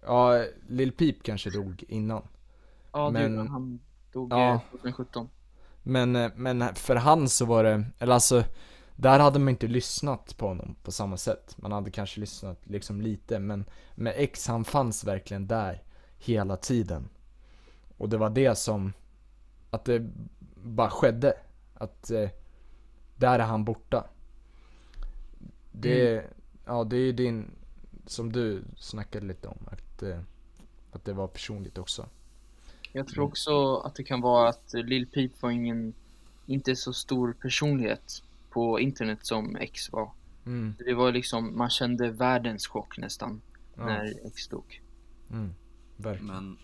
Ja, Lil Peep kanske dog innan. Ja, Men- du, han dog Ja. eh, 2017. Men, eh, men för han så var det, eller alltså där hade man inte lyssnat på honom på samma sätt. Man hade kanske lyssnat liksom lite, men med X han fanns verkligen där hela tiden. Och det var det som, att det bara skedde. Att eh, där är han borta. Det, ja det är ju din, som du snackade lite om, att, eh, att det var personligt också. Jag tror också att det kan vara att Lil Peep var ingen, inte så stor personlighet på internet som X var. Mm, Det var liksom, man kände världens chock nästan ja, när X dog. mm, verkligen. Men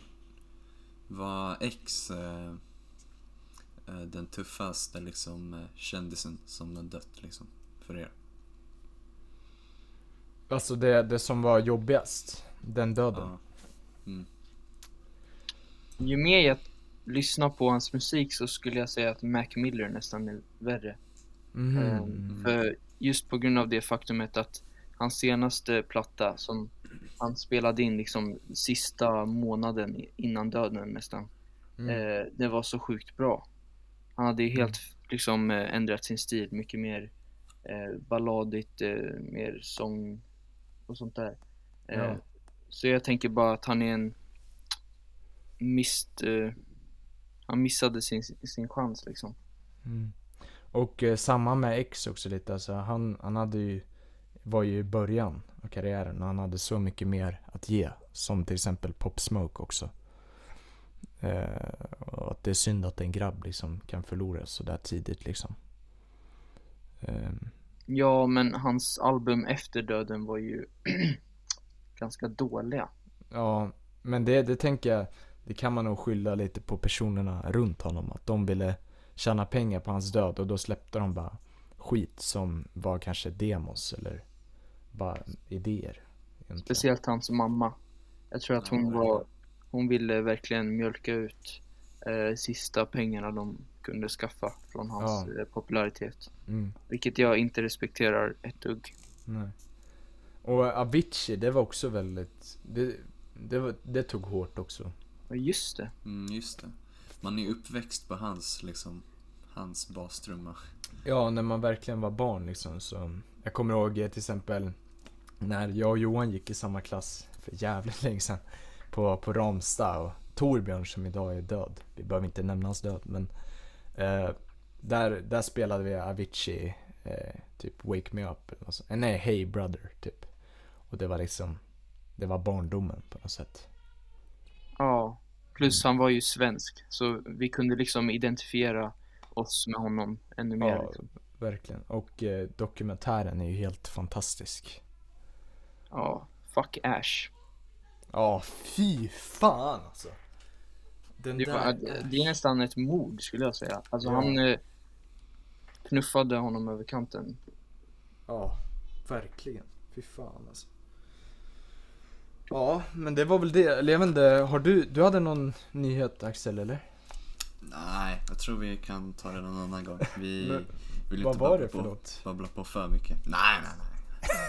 var X eh, eh, den tuffaste liksom eh, kändisen som har dött liksom för er? Alltså det, det som var jobbigast, den döden. Ja. Mm. Ju mer jag lyssnar på hans musik så skulle jag säga att Mac Miller nästan är värre. Mhm. Ehm, För just på grund av det faktumet att hans senaste platta som han spelade in liksom sista månaden innan döden nästan. Mm. Eh, det var så sjukt bra. Han hade ju helt liksom eh, ändrat sin stil, mycket mer eh, balladigt, mer sång och sånt där. Ja. Så jag tänker bara att han är en mist, han missade sin, sin chans liksom. Mm. Och eh, samma med X också lite, alltså han, han hade ju, var ju i början av karriären och han hade så mycket mer att ge. Som till exempel Pop Smoke också. Eh, och att det är synd att en grabb liksom kan förlora så där tidigt liksom. Ehm, Ja, men hans album efter döden var ju *clears throat* ganska dåliga. Ja, men det, det tänker jag, det kan man nog skylla lite på personerna runt honom. Att de ville tjäna pengar på hans död och då släppte de bara skit som var kanske demos eller bara idéer. egentligen. Speciellt hans mamma. Jag tror att hon var, hon ville verkligen mjölka ut eh, sista pengarna de kunde skaffa från hans Ja. eh, popularitet. Mm, Vilket jag inte respekterar ett dugg. nej. Och Avicii, det var också väldigt, det, det, var, det tog hårt också. Ja, just det. Mm, just det. Man är ju uppväxt på hans, liksom, hans bastrumma. Ja, när man verkligen var barn liksom så. Jag kommer ihåg eh, till exempel när jag och Johan gick i samma klass för jävligt *laughs* länge sedan. På, på Ramstad och Torbjörn som idag är död. Vi behöver inte nämna hans död men. Eh, där, där spelade vi Avicii, eh, typ Wake Me Up eller något. Eh, Nej, Hey Brother typ. Och det var liksom, det var barndomen på något sätt. Ja. Plus han var ju svensk. Så vi kunde liksom identifiera oss med honom ännu mer. Ja. Liksom. Verkligen. Och eh, dokumentären är ju helt fantastisk. Ja. Fuck Ash. Ja, fy fan alltså. Den Det, var, det är nästan ett mord skulle jag säga. Alltså Ja. han eh, knuffade honom över kanten. Ja, verkligen. Fy fan alltså. Ja, men det var väl det. Eller jag vet inte, har du, du hade någon nyhet Axel eller? Nej, jag tror vi kan ta det någon annan gång. Vi *laughs* Men vill vad inte var babbla det för på, något? babbla på för mycket. Nej, nej,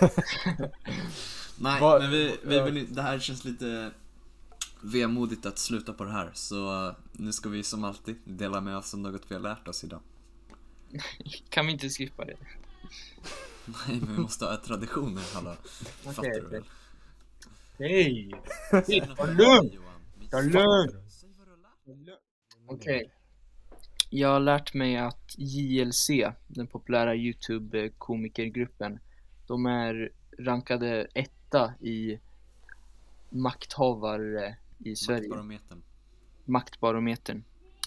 nej. *laughs* nej, Vad- men vi, vi vill, det här känns lite vemodigt att sluta på det här. Så uh, nu ska vi som alltid dela med oss av något vi har lärt oss idag. *laughs* Kan vi inte skippa det? Nej, men vi måste ha traditioner, hallå. Fattar Okej, du väl? *laughs* Hej! Ta lugnt! Ta lugnt! Okej. Jag har lärt mig att JLC, den populära YouTube-komikergruppen, de är rankade etta i makthavare i Sverige. Maktbarometern. Maktbarometern.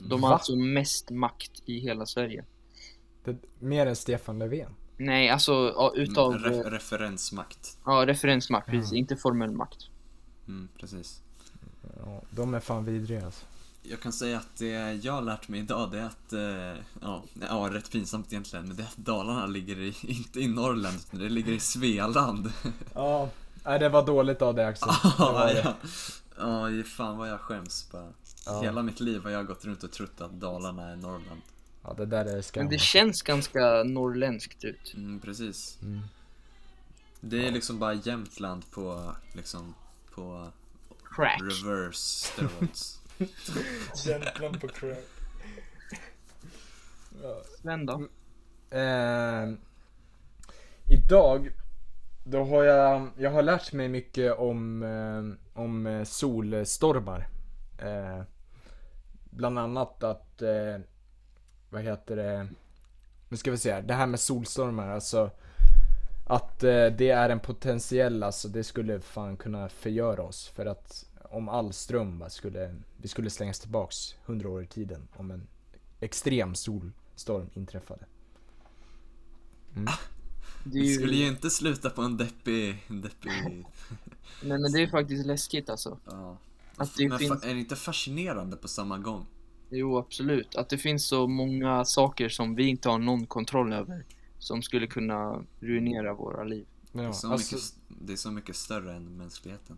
De har Va? alltså mest makt i hela Sverige. Det, mer än Stefan Löfven. Nej, alltså ja, utav Mm, Re- referensmakt. ja, referensmakt, precis, Ja. inte formell makt. Mm, precis. Ja, de är fan vidriga alltså. Jag kan säga att det jag har lärt mig idag det är att, eh, ja, ja rätt pinsamt egentligen, men det är att Dalarna ligger i, *laughs* inte i Norrland utan det ligger i Svealand. *laughs* Ja, nej det var dåligt av dig Axel. *laughs* Ja, ja, fan vad jag skäms bara. Ja. Hela mitt liv har jag gått runt och trott att Dalarna är Norrland. Ja, det där är skam. Men det känns ganska norrländskt ut. Mm, precis. Mm. Det är liksom bara Jämtland på, liksom, på Crack. reverse steroids. *laughs* Jämtland på crack. Ja. Sven då? Eh, idag, då har jag, jag har lärt mig mycket om, eh, om eh, solstormar. Eh, bland annat att, eh, vad heter det, nu ska vi se här, det här med solstormar alltså. Att eh, det är en potentiell, alltså det skulle fan kunna förgöra oss. För att om all ström va, skulle, vi skulle slängas tillbaks 100 år i tiden om en extrem solstorm inträffade. Det är Vi ju... skulle ju inte sluta på en deppig, en deppig, Nej men det är faktiskt läskigt alltså. ja. Att det Men finns- är det inte fascinerande på samma gång? Jo absolut. Att det finns så många saker som vi inte har någon kontroll över. Som skulle kunna ruinera våra liv. Det, är Ja, så alltså, mycket, det är så mycket större än mänskligheten.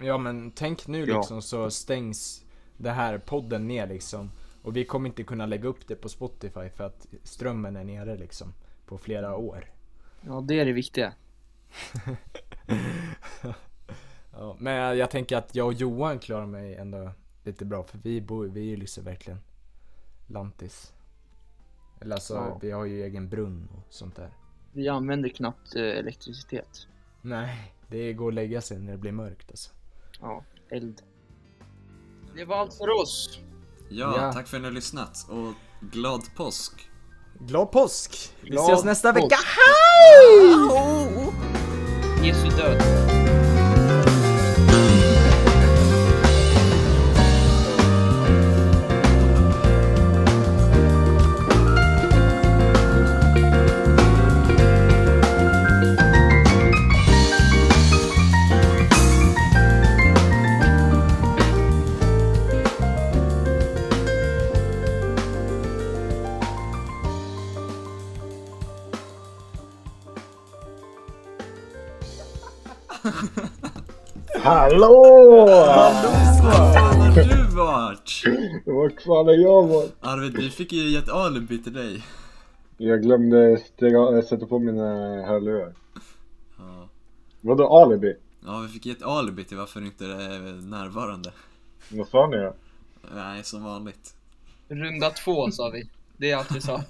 ja men tänk nu Ja. liksom så stängs det här podden ner liksom. Och vi kommer inte kunna lägga upp det på Spotify för att strömmen är nere liksom. På flera år. Ja det är det viktiga. *laughs* Ja, men jag tänker att jag och Johan klarar mig ändå lite bra för vi bor, vi är ju liksom verkligen lantis. Eller alltså, Ja. vi har ju egen brunn och sånt där. Vi använder knappt eh, elektricitet. Nej, det går att lägga sig när det blir mörkt alltså. Ja, eld. Det var allt för oss. Ja, Ja. tack för att ni har lyssnat och glad påsk! Glad påsk! Vi Glad ses nästa påsk. vecka, Jesu död. Hallå! Var fan har du varit? Vart fan är jag var? Arvid, vi fick ju ett alibi till dig. Jag glömde stega, sätta på mina hörlurar. Ja. Vadå alibi? ja, vi fick ju ett alibi till varför du inte är närvarande. Vad sa ni då? Nej, som vanligt. Runda två sa vi. Det är allt vi sa.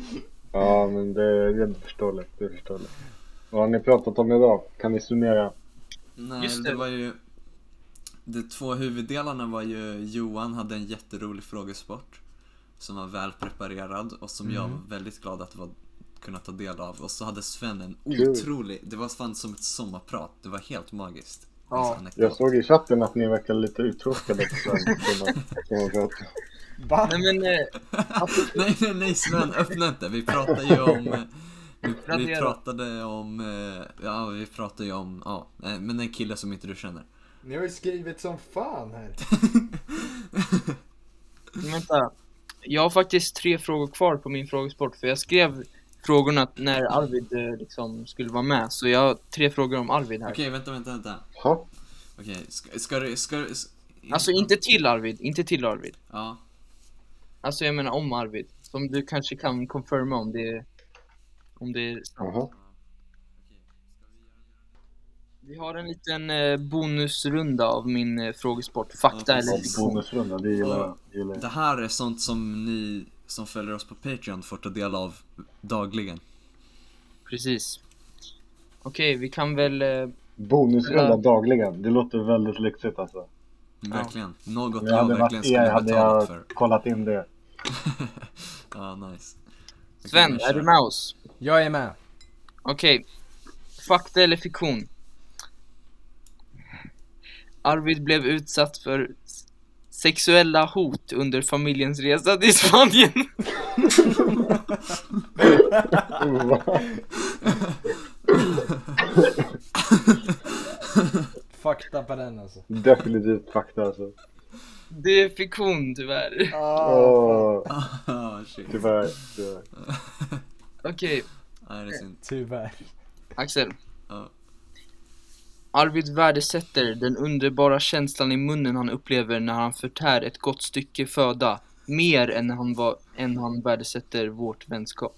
*laughs* Ja men det, det är förståeligt, det är förståeligt. Vad har ni pratat om idag? Kan ni summera? Nej, Just det det. var ju... De två huvuddelarna var ju Johan hade en jätterolig frågesport som var väl preparerad och som jag var väldigt glad att var, kunna ta del av. Och så hade Sven en otrolig, det var fan som ett sommarprat, det var helt magiskt. Ja. Jag såg i chatten att ni verkar lite uttråkade på Sven. *laughs* Va? Nej men, eh, *laughs* nej, nej, nej Sven, öppna inte. Vi pratade ju om... eh, Vi, vi pratade om, eh, ja vi pratade ju om, ja, men en kille som inte du känner. Ni har ju skrivit som fan här. *laughs* vänta. Jag har faktiskt tre frågor kvar på min frågesport, för jag skrev frågorna när Arvid eh, liksom skulle vara med. Så jag har tre frågor om Arvid här. Okej, vänta, vänta, vänta. Jaha. Okej, ska, ska du, ska du... s- Alltså inte till Arvid, inte till Arvid. Ja, Alltså jag menar om Arvid. Som du kanske kan confirma om det om det är sant. Jaha. Vi har en liten eh, bonusrunda av min eh, frågesport. Fakta Ja, eller fiktion. bonusrunda, det gillar jag. det gillar jag. det här är sånt som ni som följer oss på Patreon får ta del av dagligen. Precis. Okej, vi kan väl... Eh, Bonusrunda Ja. dagligen, det låter väldigt lyxigt alltså. Verkligen. Något jag, jag hade verkligen er skulle hade betala jag för. kollat in det. *laughs* ja, nice. Sven, är du med oss? Jag är med. Okej. Fakta eller fiktion? Arvid blev utsatt för sexuella hot under familjens resa till Spanien. Fakta på den alltså. Definitivt fakta alltså. Det är fiktion tyvärr. Ah, *laughs* shit. tyvärr. tyvärr. Okej, Nej, det är synd. Tyvärr. Axel. Ja. Arvid värdesätter den underbara känslan i munnen han upplever när han förtär ett gott stycke föda mer än han, var, än han värdesätter vårt vänskap.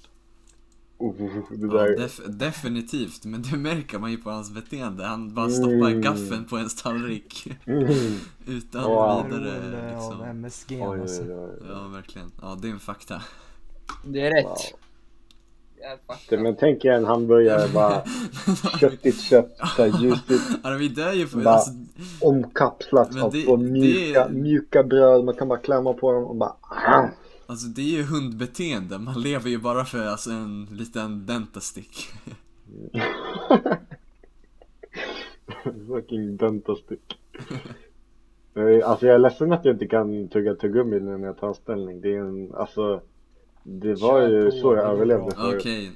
Oh, det Ja, där. def definitivt, men det märker man ju på hans beteende. Han bara stoppar Mm. gaffeln på ens tallrik Mm. *laughs* utan Wow. vidare Beroende av liksom. MSG Oj, alltså. oj, oj. Ja, verkligen. Ja, det är en fakta. Det är rätt. Wow. Det. Det- Men tänk er en hamburgare bara *laughs* köttigt kött, så här ljusigt, Arvid, det är ju för, Bara- alltså, omkapslat av det- det mjuka, är- mjuka bröd. Man kan bara klämma på dem och bara alltså det är ju hundbeteende. Man lever ju bara för alltså, en liten dentastick. *laughs* Fucking dentastick. Eh, Alltså jag är ledsen att jag inte kan tugga tuggummi nu när jag tar ställning. Det är en, alltså Det var Kör ju på, så jag överlevde förut. Okej,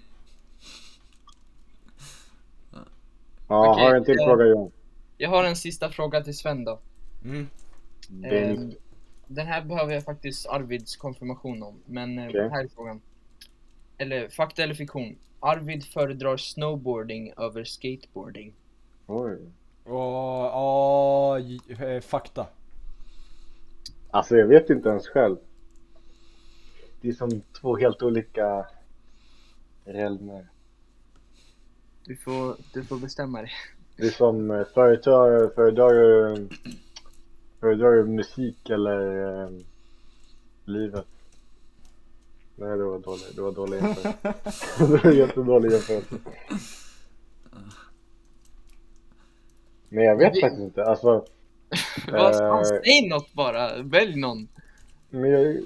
Ja, Okej, har en till ja. fråga Johan. Jag har en sista fråga till Sven då. Mm. Det är Ehm, den här behöver jag faktiskt Arvids konfirmation om, men eh, Okej. här är frågan. Eller fakta eller fiktion? Arvid föredrar snowboarding över skateboarding. Oj. Och, ja, j- eh, fakta. Alltså jag vet inte ens själv. Det är som två helt olika realmer. Du får, du får bestämma dig. Det är som eh, föredrar, föredrar, du- föredrar du musik eller eh, livet? Nej det var dåligt, det var dålig jämförelse. *laughs* det var jättedålig jämförelse. Men jag vet faktiskt inte, alltså. Vad fan, Eh. säg något bara! Välj någon! Men jag,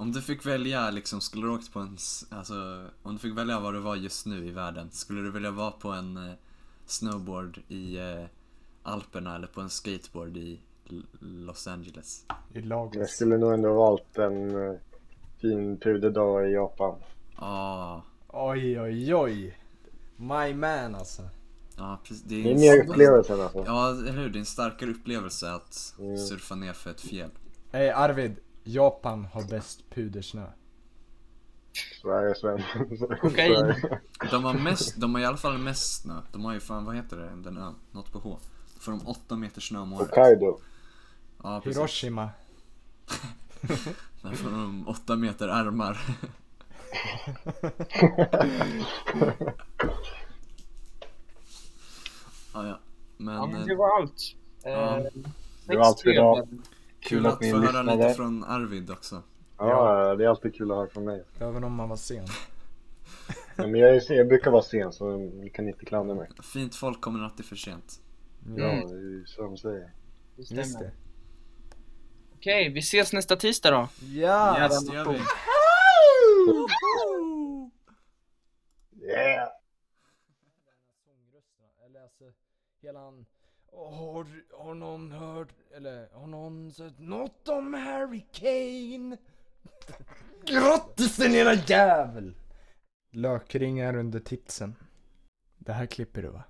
om du fick välja liksom, skulle du åkt på en, alltså, om du fick välja var du var just nu i världen, skulle du vilja vara på en eh, snowboard i eh, Alperna eller på en skateboard i L- Los Angeles? I jag Lagos. skulle nog ändå valt en eh, fin puderdag i Japan. Ah, Oj, oj, oj. My man alltså. ja precis. Det är, Det är mer upplevelsen alltså. Ja, eller hur? Det är en starkare upplevelse att Mm. surfa ner för ett fjäll. Ey Arvid, Japan har bäst pudersnö. Sven. Så Kokain. De har mest, de har i alla fall mest snö. De har ju fan, vad heter det, den ön? Något på H. Då får de åtta meter snö om året. Hokkaido. Ja, precis. Hiroshima. *laughs* Där får de åtta meter armar. *laughs* ja, ja. Men, Ja, men eh, det var allt. Ja. Eh, Det var allt för idag. Kul att ni få höra lite från Arvid också. Ja, det är alltid kul att höra från mig. Även om man var sen. *laughs* Ja, Men jag, är, jag brukar vara sen så ni kan inte klandra mig. Fint folk kommer alltid för sent. Ja, Mm. det är ju så de säger. Det. Just det. Okej, vi ses nästa tisdag då. Ja! Yes, det gör vi. Yeah! eller alltså hela han har, har någon hört, eller har någon sett något om Harry Kane? Grattis din lilla jävel! Lökringar under titsen. Det här klipper du va?